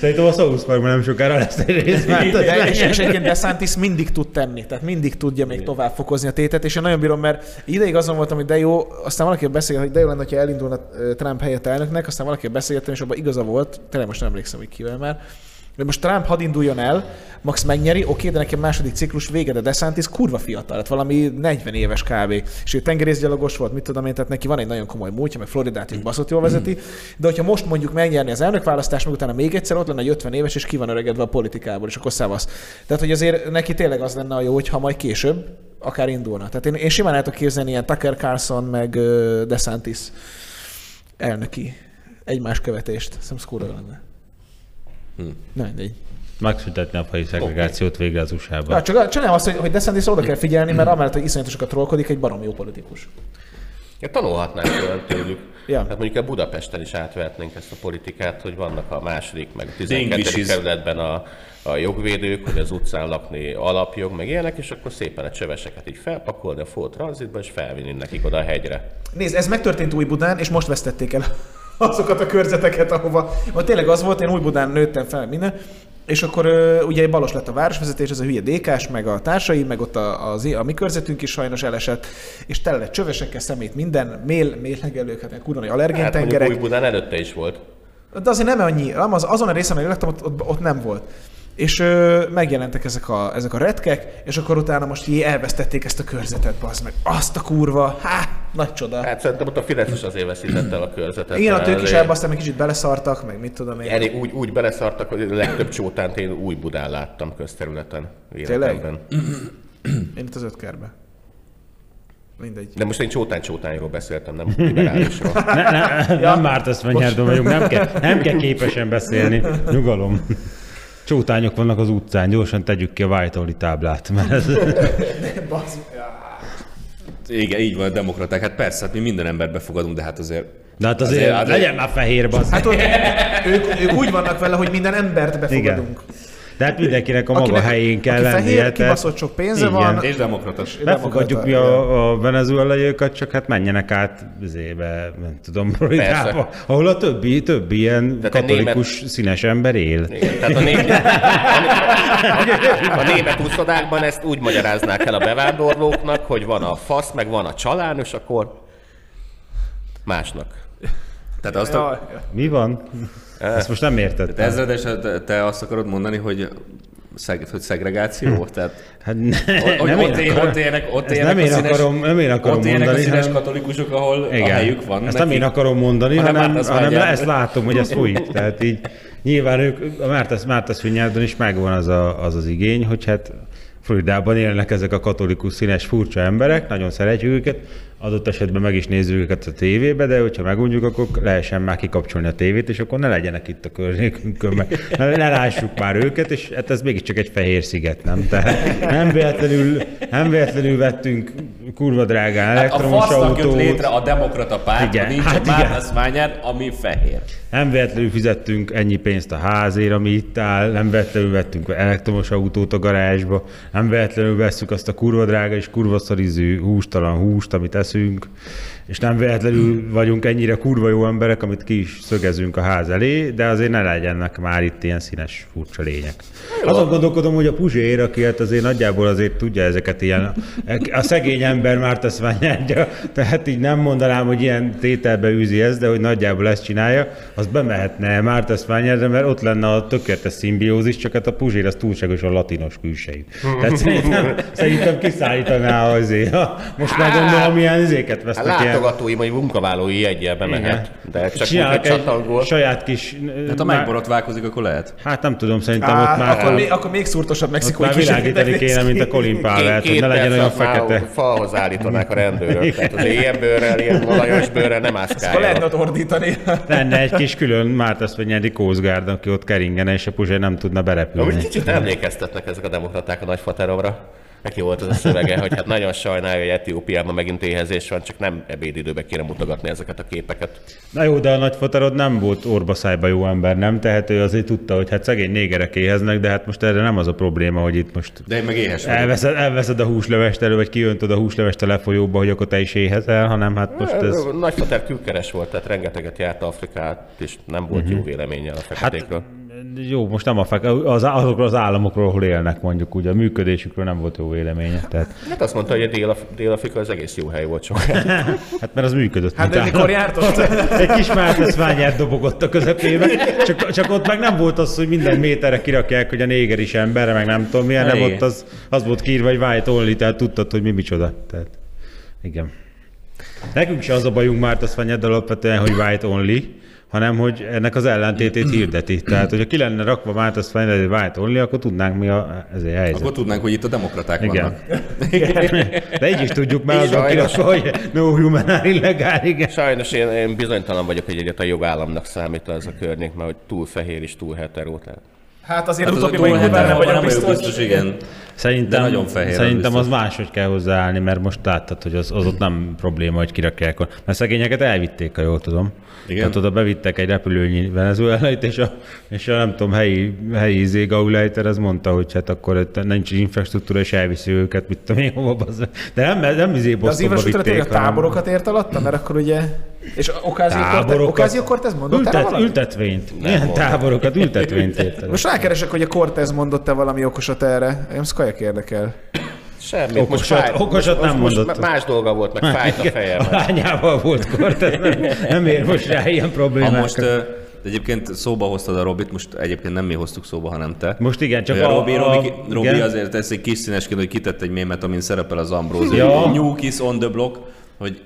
Szerintem a South Parkban nem sokára lesz egy rész, mert De, és, és egyébként DeSantis mindig tud tenni, tehát mindig tudja még tovább fokozni a tétet, és én nagyon bírom, mert ideig azon voltam, hogy de jó, aztán valaki beszél, hogy de jó lenne, hogyha elindulna Trump helyett elnöknek, aztán valaki beszélgettem, és abban igaza volt, tényleg most nem emlékszem, hogy kivel már, de most Trump hadd induljon el, Max megnyeri, oké, de nekem második ciklus vége, de DeSantis kurva fiatal, hát valami 40 éves kb. És ő tengerészgyalogos volt, mit tudom én, tehát neki van egy nagyon komoly múltja, meg Floridát is baszott jól vezeti, de hogyha most mondjuk megnyerni az elnökválasztást, meg utána még egyszer ott lenne egy 50 éves, és ki van öregedve a politikából, és akkor szavasz. Tehát, hogy azért neki tényleg az lenne a jó, hogyha majd később akár indulna. Tehát én, én simán el tudok képzelni ilyen Tucker Carlson, meg DeSantis elnöki egymás követést. Szerintem jó lenne. Hm. Na, mindegy. megszüntetni a faji szegregációt végre az USA-ban. Ja, csak, csak nem azt, hogy, hogy DeSantis oda kell figyelni, mert amellett, hogy iszonyatosokat trollkodik, egy barom jó politikus. Ja, tanulhatnánk tőle- tőlük. Ja. Hát mondjuk a Budapesten is átvehetnénk ezt a politikát, hogy vannak a második, meg a 12. English is. kerületben a, a jogvédők, hogy az utcán lakni alapjog, meg ilyenek, és akkor szépen a csöveseket így felpakolni a Ford Transitba, és felvinni nekik oda a hegyre. Nézd, ez megtörtént Újbudán, és most vesztették el azokat a körzeteket, ahova... Ott tényleg az volt, én Újbudán nőttem fel minden, és akkor ugye balos lett a városvezetés, ez a hülye DK-s, meg a társai, meg ott a, az, a mi körzetünk is sajnos elesett, és tele lett csövesekkel szemét minden, mél, méllegelők, hát kurva nagy Hát mondjuk allergéntengerek. Újbudán előtte is volt. De azért nem annyi, nem az, azon a részen, ahol laktam, ott, ott, ott nem volt. És ö, megjelentek ezek a, ezek a retkek, és akkor utána most így elvesztették ezt a körzetet, bazd meg. Azt a kurva, há, nagy csoda. Hát szerintem ott a Fidesz is azért veszítette el a körzetet. Igen, ott ők is azért elbaszták, meg kicsit beleszartak, meg mit tudom én. Elég úgy, úgy beleszartak, hogy a legtöbb csótánt én új Budán láttam közterületen. Tényleg? Életemben. Én itt az ötkerbe. Mindegy. De most én csótány-csótányról beszéltem, nem liberálisról. Ne, ne, nem Márta Szvenyárdó vagyunk, nem kell, nem kell képesen beszélni. Nyugalom. Csótányok vannak az utcán, gyorsan tegyük ki a White táblát, mert ez, Bazd- Igen, így van a demokraták. Hát persze, hát mi minden embert befogadunk, de hát azért... de hát azért, Azért- azért legyen már fehér, basz. Hát ott, ők, ők úgy vannak vele, hogy minden embert befogadunk. De hát mindenkinek a maga Akinek- helyén kell aki lennie. fehér, tehát- kibaszott sok pénze Igen. van, És demokratas. Befogadjuk mi a, a venezuelaiakat, csak hát menjenek át zébe, nem tudom, Floridába, ahol a többi, többi ilyen Tehát katolikus színes ember él. Igen, tehát a, német, a, a német úszodákban ezt úgy magyaráznák el a bevándorlóknak, hogy van a fasz, meg van a csalán, és akkor másnak. Tehát azt a, Ja, Mi van? Ezt most nem értettem. ezredes, te, te azt akarod mondani, hogy szeg, hogy szegregáció? Tehát, Hát ne, hogy nem ott, én él, akarom- ott élnek, ott élnek nem én a színes, akarom, nem én akarom ott élnek a mondani, színes hanem- katolikusok, ahol a Igen. helyük van. Ezt nem én akarom mondani, hanem hanem, hanem Szványár. ezt látom, hogy ez folyik. Tehát így nyilván ők, a Márta, Márta Szvinyárdon is megvan az, a, az az igény, hogy hát Floridában élnek ezek a katolikus színes furcsa emberek, nagyon szeretjük őket, adott esetben meg is nézzük őket a tévébe, de hogyha megunjuk, akkor lehessen már kikapcsolni a tévét, és akkor ne legyenek itt a környékünkön, meg ne, ne lássuk már őket, és hát ez mégiscsak egy fehér sziget, nem? Tehát nem véletlenül, nem véletlenül vettünk kurva drágán Hát a elektromos jött autót. létre a demokrata párt, Igen, nincs hát. Márta Szványár, ami fehér. Nem véletlenül fizettünk ennyi pénzt a házért, ami itt áll, nem véletlenül vettünk elektromos autót a garázsba, nem véletlenül vesszük azt a kurva drága és kurva szarizű hústalan húst, amit eszünk, és nem véletlenül vagyunk ennyire kurva jó emberek, amit ki is szögezünk a ház elé, de azért ne legyenek már itt ilyen színes furcsa lények. Azon gondolkodom, hogy a Puzsér, aki hát azért nagyjából azért tudja ezeket ilyen, a szegény ember már tesz ványárgya, tehát így nem mondanám, hogy ilyen tételbe űzi ezt, de hogy nagyjából ezt csinálja, az bemehetne már tesz ványárgya, mert ott lenne a tökéletes szimbiózis, csak hát a Puzsér az túlságosan latinos külsejű. Tehát szerintem, szerintem kiszállítaná azért. Most már gondolom, milyen izéket Hát vesznek ilyen. látogatói, vagy munkavállalói egyel bemehet, de csak úgy Csinálnak egy egy csatangol. saját kis... Hát ha megborotválkozik, akkor lehet. Hát nem tudom, szerintem Á, ott már, akkor, még, akkor még szurtosabb mexikói már kisegítek világítani kéne, mint a Colin Powell, hogy ne legyen olyan fekete. Falhoz állítanák a rendőrök. Tehát az ilyen bőrrel, ilyen olajos bőrrel nem Akkor lehetne ászkálja. ott ordítani. Lenne egy kis külön Mártasz vagy Coast Guard, aki ott keringene, és a Puzsé nem tudna Amúgy berepülni. kicsit emlékeztetnek ezek a demokraták a nagyfateromra. Neki volt az a szövege, hogy hát nagyon sajnálja, hogy Etiópiában megint éhezés van, csak nem ebédidőben kéne mutogatni ezeket a képeket. Na jó, de a nagyfaterod nem volt orbaszájba jó ember, nem? Tehát ő azért tudta, hogy hát szegény négerek éheznek, de hát most erre nem az a probléma, hogy itt most De én meg éhes vagyok. elveszed, elveszed a húslevest elő, vagy kiöntöd a húslevest a lefolyóba, hogy akkor te is éhezel, hanem hát most ez... Nagyfater külkeres volt, tehát rengeteget járt Afrikát, és nem volt jó véleménye a feketékről. Hát jó, most nem a fek, az, azokról az államokról, ahol élnek mondjuk, ugye a működésükről nem volt jó véleménye. Tehát, Hát azt mondta, hogy a Dél- Dél-Afrika az egész jó hely volt sokáig. hát mert az működött. Hát de mikor járt ott? Egy kis márteszványát dobogott a közepébe, csak, csak ott meg nem volt az, hogy minden méterre kirakják, hogy a néger is ember, meg nem tudom milyen, nem ott az, az volt kiírva, hogy white only, tehát tudtad, hogy mi micsoda. Tehát, igen. Nekünk se az a bajunk Márteszványáddal alapvetően, hogy white only, hanem hogy ennek az ellentétét hirdeti. Tehát, hogyha ki lenne rakva Márteszványád egy white only, akkor tudnánk mi a, ez a helyzet. Akkor tudnánk, hogy itt a demokraták Igen. vannak. De így is tudjuk, mert az kirakva, hogy no human are illegal, igen. Sajnos én, én bizonytalan vagyok, hogy egyet a jogállamnak számít ez a környék, mert hogy túl fehér és túl hetero. Tehát. Hát azért Hát az utóbbi a vagy túl kurva nem vagyok vagyok biztos. biztos, igen. Szerintem, De nagyon fehér, az Szerintem az, biztos. máshogy kell hozzáállni, mert most láttad, hogy az, az ott nem probléma, hogy kirakják. a- Mert szegényeket elvitték, ha jól tudom. Igen. Tehát oda bevittek egy repülőnyi venezuelait, és a, és a nem tudom, helyi, helyi izé Gauleiter az mondta, hogy hát akkor itt nincs infrastruktúra, és elviszi őket, mit tudom én, hova. De nem, nem izé De az infrastruktúra vitték, a táborokat ért alatta, mert akkor ugye... És Ocasio Cortez mondott erre Ültet, valamit? ültetvényt. Milyen táborokat? Ültetvényt érted. Most rákeresek, hogy a Cortez mondott-e valami okosat erre. Engem Skajak érdekel. Semmi. Okosat- okosat nem most, mondott. most más dolga volt, meg fájt a fejem. A lányával volt Cortez, nem, nem ér most rá ilyen Ha problémákat. most ö, egyébként szóba hoztad a Robit, most egyébként nem mi hoztuk szóba, hanem te. Most igen, csak a, a- Robi, a- Robi, Robi igen. azért egy kis színesként, hogy kitett egy mémet, amin szerepel az Ambrózi. Ja. New Kiss on the Block, hogy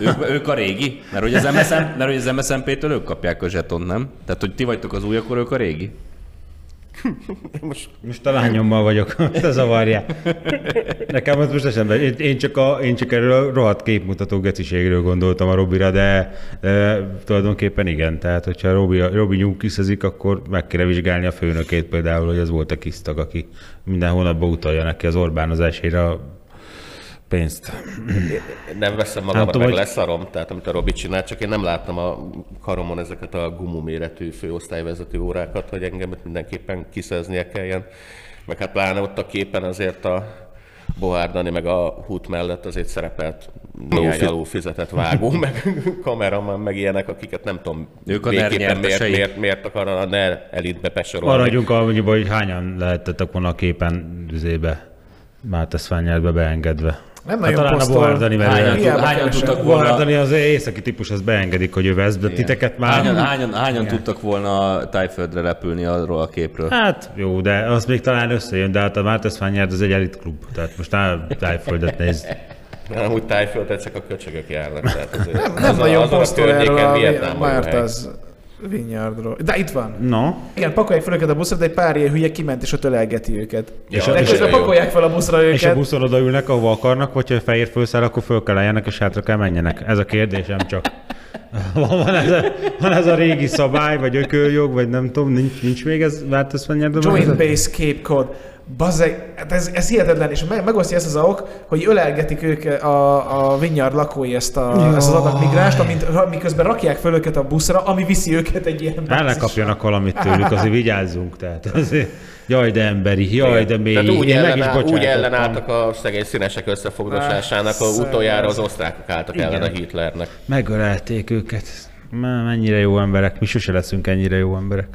ők, ők a régi, mert hogy az, MSM, mert hogy az MSZMP-től ők kapják a zsetont, nem? Tehát, hogy ti vagytok az új, akkor ők a régi. Most, most a lányommal vagyok, te zavarják. Nekem az most eszembe, én, én, csak a, én csak erről a rohadt képmutató geciségről gondoltam a Robira, de, de tulajdonképpen igen. Tehát, hogyha Robi, Robi nyugkiszezik, akkor meg kéne vizsgálni a főnökét például, hogy az volt a kisztag, aki minden hónapban utalja neki az Orbánozásére a pénzt. Nem veszem magamra, meg hogy... leszarom, tehát amit a Robi csinált, csak én nem láttam a karomon ezeket a gumú méretű főosztályvezető órákat, hogy engem mindenképpen kiszeznie kelljen. Meg hát pláne ott a képen azért a Bohárdani meg a hút mellett azért szerepelt néhány fizetett vágó, meg kameraman, meg ilyenek, akiket nem tudom, ők a miért, miért, miért, miért akarna a NER elitbe besorolni. Maradjunk annyiba, hogy hányan lehettetek volna a képen üzébe, Máteszványárba beengedve. Nem Hát nagyon talán a posztol. Bohárdani, mert Hányan, tud, hányan tudtak volna... Bohárdani az északi típus, az beengedik, hogy ő vesz, de titeket már... Hányan, hányan, hányan tudtak volna Tájföldre repülni arról a képről? Hát jó, de az még talán összejön, de hát a Márteszványárd az egy elit klub, tehát most nem tájföldet néz. Nem úgy tájföldre csak a köcsögök járnak. Tehát azért Nem, az nem a- nagyon a posztol erről környéken a Vietnám Vinyardról. De itt van. No, Igen, pakolják fel őket a buszra, de egy pár ilyen hülye kiment és ott ölelgeti őket. És Ja, és nagyon jó. pakolják fel a buszra őket. és a buszon odaülnek, ahova akarnak, vagy ha fehér fölszáll, akkor föl kell álljanak, és hátra kell menjenek. Ez a kérdésem csak. Van, ez, a, van ez a régi szabály, vagy ököljog, vagy nem tudom, nincs, nincs még ez Márteszványárdban? Joint Base Cape Cod. Bazeg, hát ez, ez hihetetlen, és meg, megosztja ezt az ok, hogy ölelgetik ők a, a Vinyard lakói ezt, a, ezt az adag migránst, amint, miközben rakják föl őket a buszra, ami viszi őket egy ilyen El ne bázisra. kapjanak valamit tőlük, azért vigyázzunk. Tehát azért, jaj, de emberi, jaj, de mély. Tehát úgy, Én meg is úgy ellenálltak a szegény színesek összefogdosásának, Ah, ah, utoljára az osztrákok álltak Igen. ellen a Hitlernek. Megölelték őket. Már mennyire jó emberek. Mi sose leszünk ennyire jó emberek.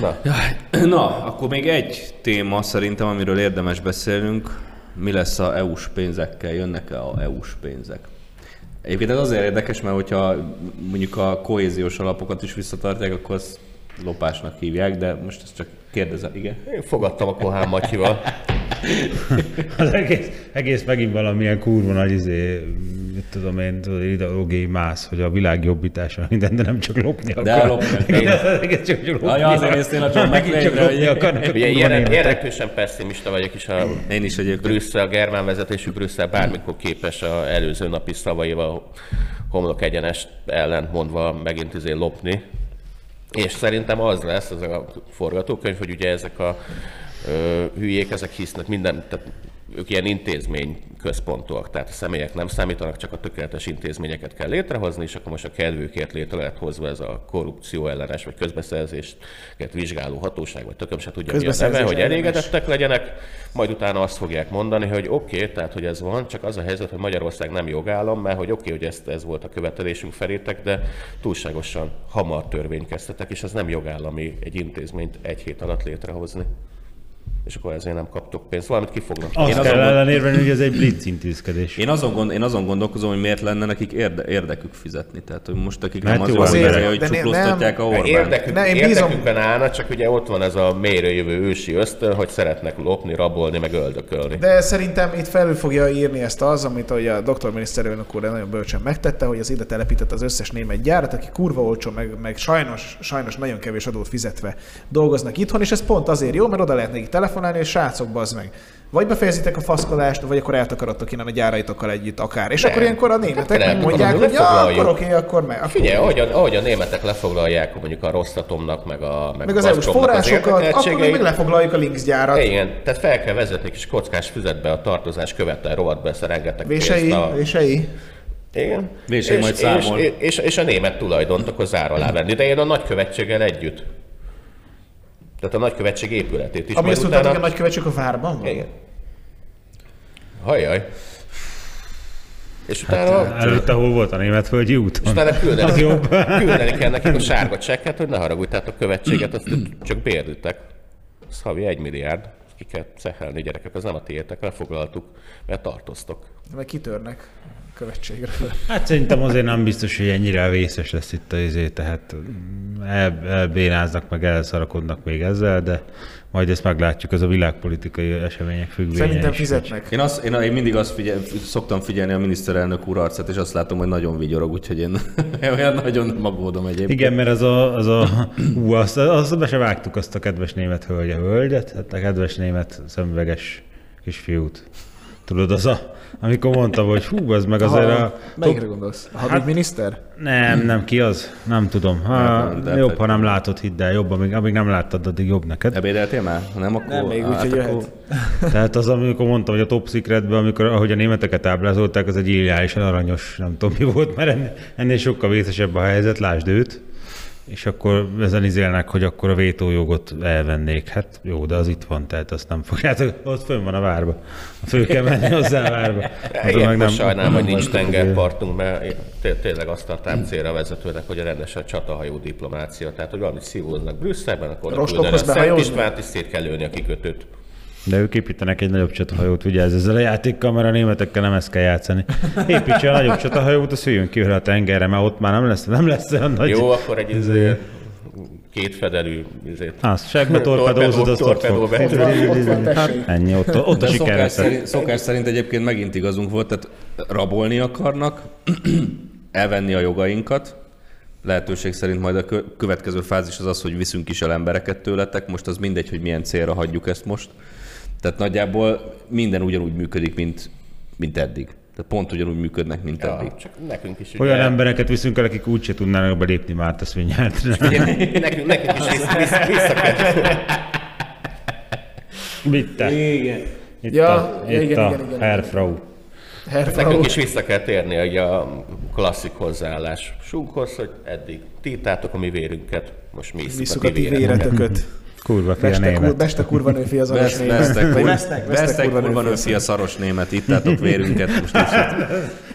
Na, Na, akkor még egy téma szerintem, amiről érdemes beszélnünk. Mi lesz a EU-s pénzekkel? Jönnek-e a EU-s pénzek? Egyébként ez azért érdekes, mert hogyha mondjuk a kohéziós alapokat is visszatartják, akkor azt lopásnak hívják, de most ezt csak kérdezem, igen? én fogadtam a Kohán Matyival. Az egész, egész megint valamilyen kurva nagy izé, tudom én, tudod, ideológiai mász, hogy a világ jobbítása minden, de nem csak lopni De akar. lopni akar. Igen, az egész csak, csak lopni. Ja, azért néztél a John lopni németek. érdeklősen pessimista vagyok, és a Én is egyébként. Brüsszel, a germán vezetésű Brüsszel bármikor képes a előző napi szavaival homlok egyenest ellent mondva megint izé lopni. És szerintem az lesz ez a forgatókönyv, hogy ugye ezek a ö, hülyék, ezek hisznek minden, tehát ők ilyen intézmény központúak, tehát a személyek nem számítanak, csak a tökéletes intézményeket kell létrehozni, és akkor most a kedvükért létre lehet hozva ez a korrupció ellenes, vagy közbeszerzést vizsgáló hatóság, vagy tököm se tudja mi a neve, hogy elégedettek legyenek, majd utána azt fogják mondani, hogy oké, okay, tehát hogy ez van, csak az a helyzet, hogy Magyarország nem jogállam, mert hogy oké, okay, hogy ezt, ez volt a követelésünk felétek, de túlságosan hamar törvénykeztetek, és ez nem jogállami egy intézményt egy hét alatt létrehozni. És akkor ezért nem kaptok pénzt. Valamit ki fognak. Azt Én kell ellenérvelni, hogy ez egy blitz intézkedés. Én azon, gond, én azon gondolkozom, hogy miért lenne nekik érde, érdekük fizetni. Tehát, hogy most akik Mert nem az jó van azért, ideje, hogy csuklóztatják a nem. Orbánt. Érdekük, Ne, én bízom- érdekükben állna, csak ugye ott van ez a mélyre jövő ősi ösztön, hogy szeretnek lopni, rabolni, meg öldökölni. De szerintem itt felül fogja írni ezt az, amit ugye a doktor miniszterelnök úr nagyon bölcsen megtette, hogy az ide telepített az összes német gyárat, aki kurva olcsó, meg, meg sajnos, sajnos nagyon kevés adót fizetve dolgoznak itthon, és ez pont azért jó, mert oda lehet nekik telefonálni, és srácok, bazd meg. Vagy befejezitek a faszkodást, vagy akkor eltakarodtok innen a gyáraitokkal együtt akár. És Nem. akkor ilyenkor a németek Nem, mondják, hogy ja, akkor oké, akkor meg. Akkor Figyelj, ahogy a, ahogy a németek lefoglalják mondjuk a Rosszatomnak, meg a meg, meg az a EU-s Gazpromnak az forrásokat, akkor meg lefoglaljuk a Links gyárat. Igen, tehát fel kell vezetni kis kockás füzetbe a tartozás követel rovat be, rengeteg Vései, a... vései. Igen. Vései és, majd és, számol. és, és, és, a német tulajdont akkor zár alá venni, de én a nagykövetséggel együtt. Tehát a nagykövetség épületét is. Ami azt tudtátok, hogy a nagykövetség a várban van? Igen. Hajjaj. És utána... Hát, Előtte hol volt a németföldi úton? és utána Az küldeni, jobb. küldeni kell nekik a sárga csekket, hogy ne haragudj, tehát a követséget azt csak bérlitek. Ez havi egy milliárd, ki kell szehelni gyerekek, az nem a tiétek, lefoglaltuk, mert tartoztok. Meg kitörnek követségről. Hát szerintem azért nem biztos, hogy ennyire vészes lesz itt a izé, tehát el, elbénáznak, meg elszarakodnak még ezzel, de majd ezt meglátjuk, ez a világpolitikai események függvénye. Szerintem is. fizetnek. Én, azt, én, én mindig azt figyel, szoktam figyelni a miniszterelnök úr arcát, és azt látom, hogy nagyon vigyorog, úgyhogy én olyan nagyon nem aggódom egyébként. Igen, mert az a, az a ú, azt, azt be se vágtuk azt a kedves német hölgye hölgyet, hát a kedves német szemüveges kisfiút. Tudod, az a, amikor mondtam, hogy hú, az meg azért Ha, a... Melyikre gondolsz? A hadügyminiszter? Nem, nem, ki az? Nem tudom. Ha, Nem, nem, de- jobb, ha nem látod, hidd el, jobb, amíg, amíg nem láttad, addig jobb neked. Ebédeltél már? Ha nem, akkor... Nem, még úgy, hát akkor-. Tehát az, amikor mondtam, hogy a Top Secretben, amikor, ahogy a németeket ábrázolták, az egy illegálisan aranyos, nem tudom mi volt, mert ennél, ennél sokkal vészesebb a helyzet, lásd őt. És akkor ezen izélnek, hogy akkor a vétójogot elvennék. Hát jó, de az itt van, tehát azt nem fogjátok, ott fönn van a várba. Föl kell menni hozzá a várba. Oda Igen, most sajnálom, hogy nem nincs tengerpartunk, mert én té- tényleg azt tartám célra vezetőnek, hogy a rendes a csatahajó diplomácia. Tehát, hogy valamit szívóznak Brüsszelben, akkor a Szent? Istvánt, és szét kell lőni a kikötőt. De ők építenek egy nagyobb csatahajót, vigyázz ezzel a játékkal, mert a németekkel nem ezt kell játszani. Építse a nagyobb csatahajót, az szüljön ki a tengerre, mert ott már nem lesz, nem lesz olyan nagy... Jó, akkor egy izé, két fedelű izét. Az, segbe torpedózod, azt ott fog. Hát ennyi, ott, ott a siker szokás szerint, egyébként megint igazunk volt, tehát rabolni akarnak, elvenni a jogainkat, lehetőség szerint majd a kö- következő fázis az az, hogy viszünk is el embereket tőletek, most az mindegy, hogy milyen célra hagyjuk ezt most. Tehát nagyjából minden ugyanúgy működik, mint, mint eddig. Tehát pont ugyanúgy működnek, mint Ja, eddig. csak nekünk is Olyan ugye, embereket viszünk el, akik úgyse tudnának belépni már ezt mindjárt. nekünk, nekünk is vissza, vissza, vissza kell. Bitte. Igen. Itt Ja, a, itt igen, a igen, igen. Herr Frau. Herr Frau. Nekünk is vissza kell térni egy a klasszik hozzáállás sunkhoz, hogy eddig tiltátok a mi vérünket, most mi Visszük a ti véretököt. Kurva fia Beste, kur, német. beste kurva nőfi az aros német. Vagy kur- vesztek, vesztek vesztek kurva nőfi nőfi a szaros német, ittátok vérünket, most is.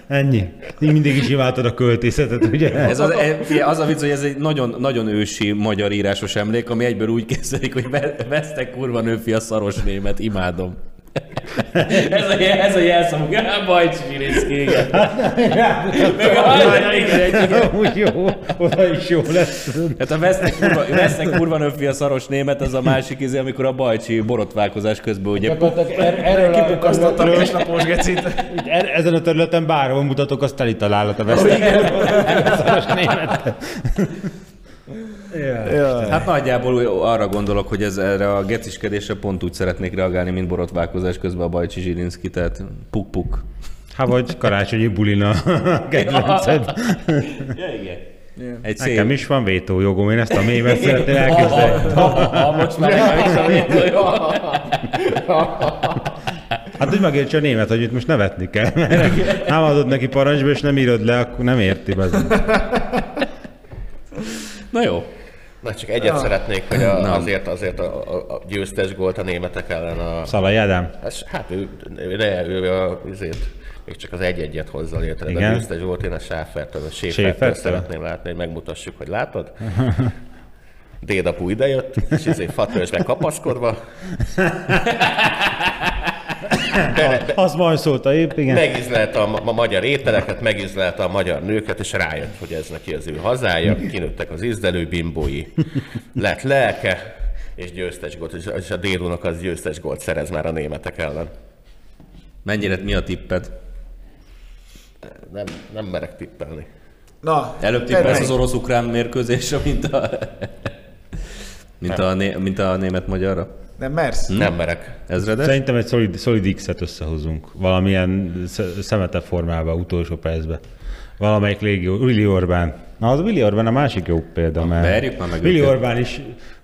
Ennyi. Így mindig is imádtad a költészetet, ugye? Ez az, e- az a vicc, hogy ez egy nagyon, nagyon ősi magyar írásos emlék, ami egyből úgy kezdődik, hogy ve- vesztek kurva nőfi a szaros német, imádom. Ez, a, jel- ez a jelszavuk, ah, Bajcs Zsilinszki, igen. Meg a hajnal. Úgy jó, oda is jó lesz. Hát a vesznek kurva, vesznek kurva nőfi a szaros német, az a másik izé, amikor a bajcsi borotválkozás közben ugye er- Erről Kipukasztottam a kisnapos gecit. Er- Ezen a területen bárhol mutatok, azt teli találat a vesztek. német. Ja. Hát nagyjából arra gondolok, hogy ez erre a geciskedésre pont úgy szeretnék reagálni, mint borotválkozás közben a Bajcsi Zsilinszki, tehát puk-puk. Hát vagy karácsonyi bulina kedvenced. Ja, igen. Egy szép... Nekem is van vétójogom, én ezt a mémet szeretném elképzelni. Ha most már nekem is a vétó, jó. Hát, hogy megértse a német, hogy itt most nevetni kell. Mert nem adod neki parancsba, és nem írod le, akkor nem érti. Be. Na jó. Na, csak egyet szeretnék, hogy a, Na. azért, azért a, a, a győztes gólt a németek ellen a... Szalai Ádám. Hát, hát ő, de ő a, azért, még csak az egy-egyet hozza létre, de a győztes volt, én a Sáfertől, a? Séfertől szeretném látni, hogy megmutassuk, hogy látod. Dédapu idejött, és ezért fatősbe kapaszkodva. Az majd szólta épp, igen. megizlelte a, ma- magyar ételeket, megizlelte a magyar nőket, és rájött, hogy ez neki az ő hazája, kinőttek az izdelő bimbói, lett lelke, és győztes gólt, és- a Dérunak az győztes gólt szerez már a németek ellen. Mennyire, mi a tipped? Nem, nem merek tippelni. Na, Előbb tippelsz az orosz-ukrán mérkőzésre, mint a... Mint a, né- mint a német-magyarra? Nem mersz? Nem merek. Ezredes? Szerintem egy szolid, szolid X-et összehozunk. Valamilyen sz- szemete formában, utolsó percben. Valamelyik légió, Willi Orbán. Na, az Willi Orbán a másik jó példa, mert verjük már meg Willi őket. Orbán is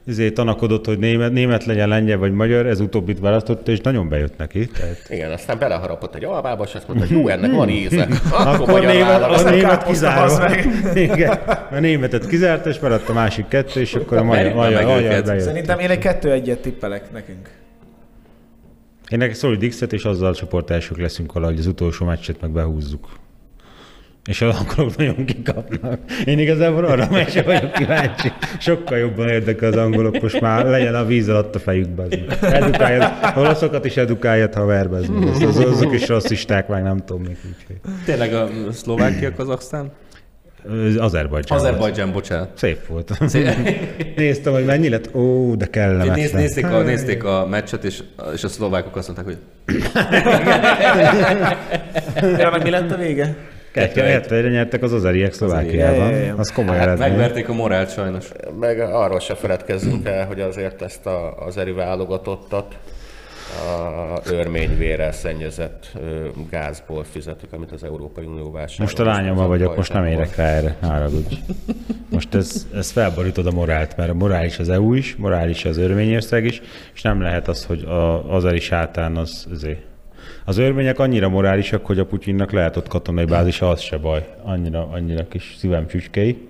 izé tanakodott, hogy német, német legyen, lengyel vagy magyar, ez utóbbit választotta, és nagyon bejött neki. Tehát Igen, aztán beleharapott egy almába, és azt mondta, hogy jó, ennek van íze. Akkor, Akkor német, a német kizárva. Igen, a németet kizárt, és maradt a másik kettő, és akkor a magyar, magyar, meg magyar bejött. Szerintem én egy kettő-egyet tippelek nekünk. Én szolid X-et, és azzal csoport elsők leszünk valahogy az utolsó meccset meg behúzzuk. És az angolok nagyon kikapnak. Én igazából arra meg sem vagyok kíváncsi. Sokkal jobban érdekel az angolok, most már legyen a víz alatt a fejükbe. Edukáljad, olaszokat is edukáljad, haver, az, az, azok is rasszisták, meg nem tudom még. Úgyhogy. Tényleg a Szlovákia, Kazaksztán? Azerbajdzsán. Azerbajdzsán, bocsánat. Szép volt. Néztem, hogy mennyi lett. Ó, de kellemetlen. Néz, nézték, a, nézték a meccset, és, és a szlovákok azt mondták, hogy Ja, meg mi lett a vége? Kettő-egyre nyertek az azeriek Szlovákiában. Ja. Az komoly hát eredmény. megverték a morált sajnos. Meg arról se feledkezzünk el, hogy azért ezt a, az eri válogatottat a örményvérrel szennyezett ö, gázból fizetik, amit az Európai Unió vásárol. Most a lányommal vagyok, most nem érek rá erre, haragudj. Most ez, ez felborítod a morált, mert a morális az EU is, morális az örményország is, és nem lehet az, hogy a, az eri sátán az, azért. Az örmények annyira morálisak, hogy a Putyinnak lehet ott katonai bázisa, az se baj. Annyira, annyira kis szívem csücskei.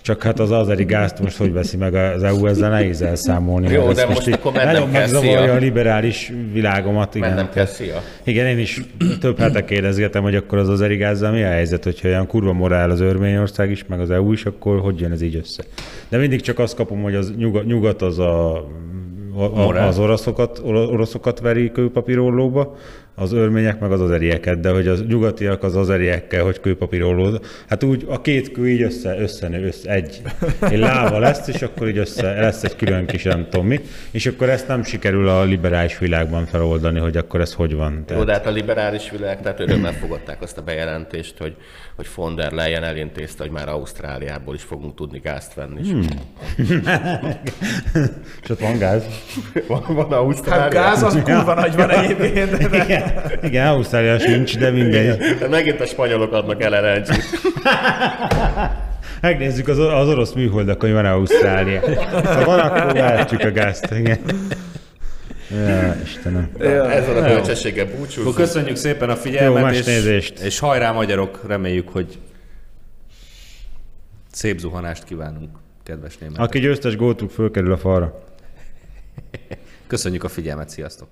Csak hát az azeri gázt most hogy veszi meg az EU, ezzel nehéz elszámolni. Jó, de most így akkor mennem Nagyon megzavarja a liberális világomat. Igen. Mennem kell, szia. Igen, én is több hete kérdezgetem, hogy akkor az az erigázzal mi a helyzet, hogyha olyan kurva morál az Örményország is, meg az EU is, akkor hogy jön ez így össze? De mindig csak azt kapom, hogy az nyugat, nyugat az a, a, a, az oroszokat, oroszokat veri kőpapírollóba, az örmények meg az azerieket, de hogy az nyugatiak az azeriekkel, hogy kőpapírolló. Hát úgy a két kő így össze, összenő, össze, egy, egy láva lesz, és akkor így össze, lesz egy külön kis nem tudom mi, és akkor ezt nem sikerül a liberális világban feloldani, hogy akkor ez hogy van. Jó, de hát a liberális világ, tehát örömmel fogadták azt a bejelentést, hogy, hogy von der Leyen elintézte, hogy már Ausztráliából is fogunk tudni gázt venni. Hmm. És ott van gáz. Van, van Hát Ausztrália. gáz az kurva nagy van egyébként. De... Igen, igen Ausztrália sincs, de mindegy. De megint a spanyolok adnak el lng Megnézzük az, az orosz műholdakon, hogy van Ausztrália. Ha van, akkor váltjuk a gázt. Igen. Ja, Istenem. Ezzel a bölcsességgel búcsúzunk. köszönjük szépen a Jó, figyelmet, más és, nézést. és hajrá magyarok, reméljük, hogy szép zuhanást kívánunk, kedves németek. Aki győztes góltuk, fölkerül a falra. Köszönjük a figyelmet, sziasztok!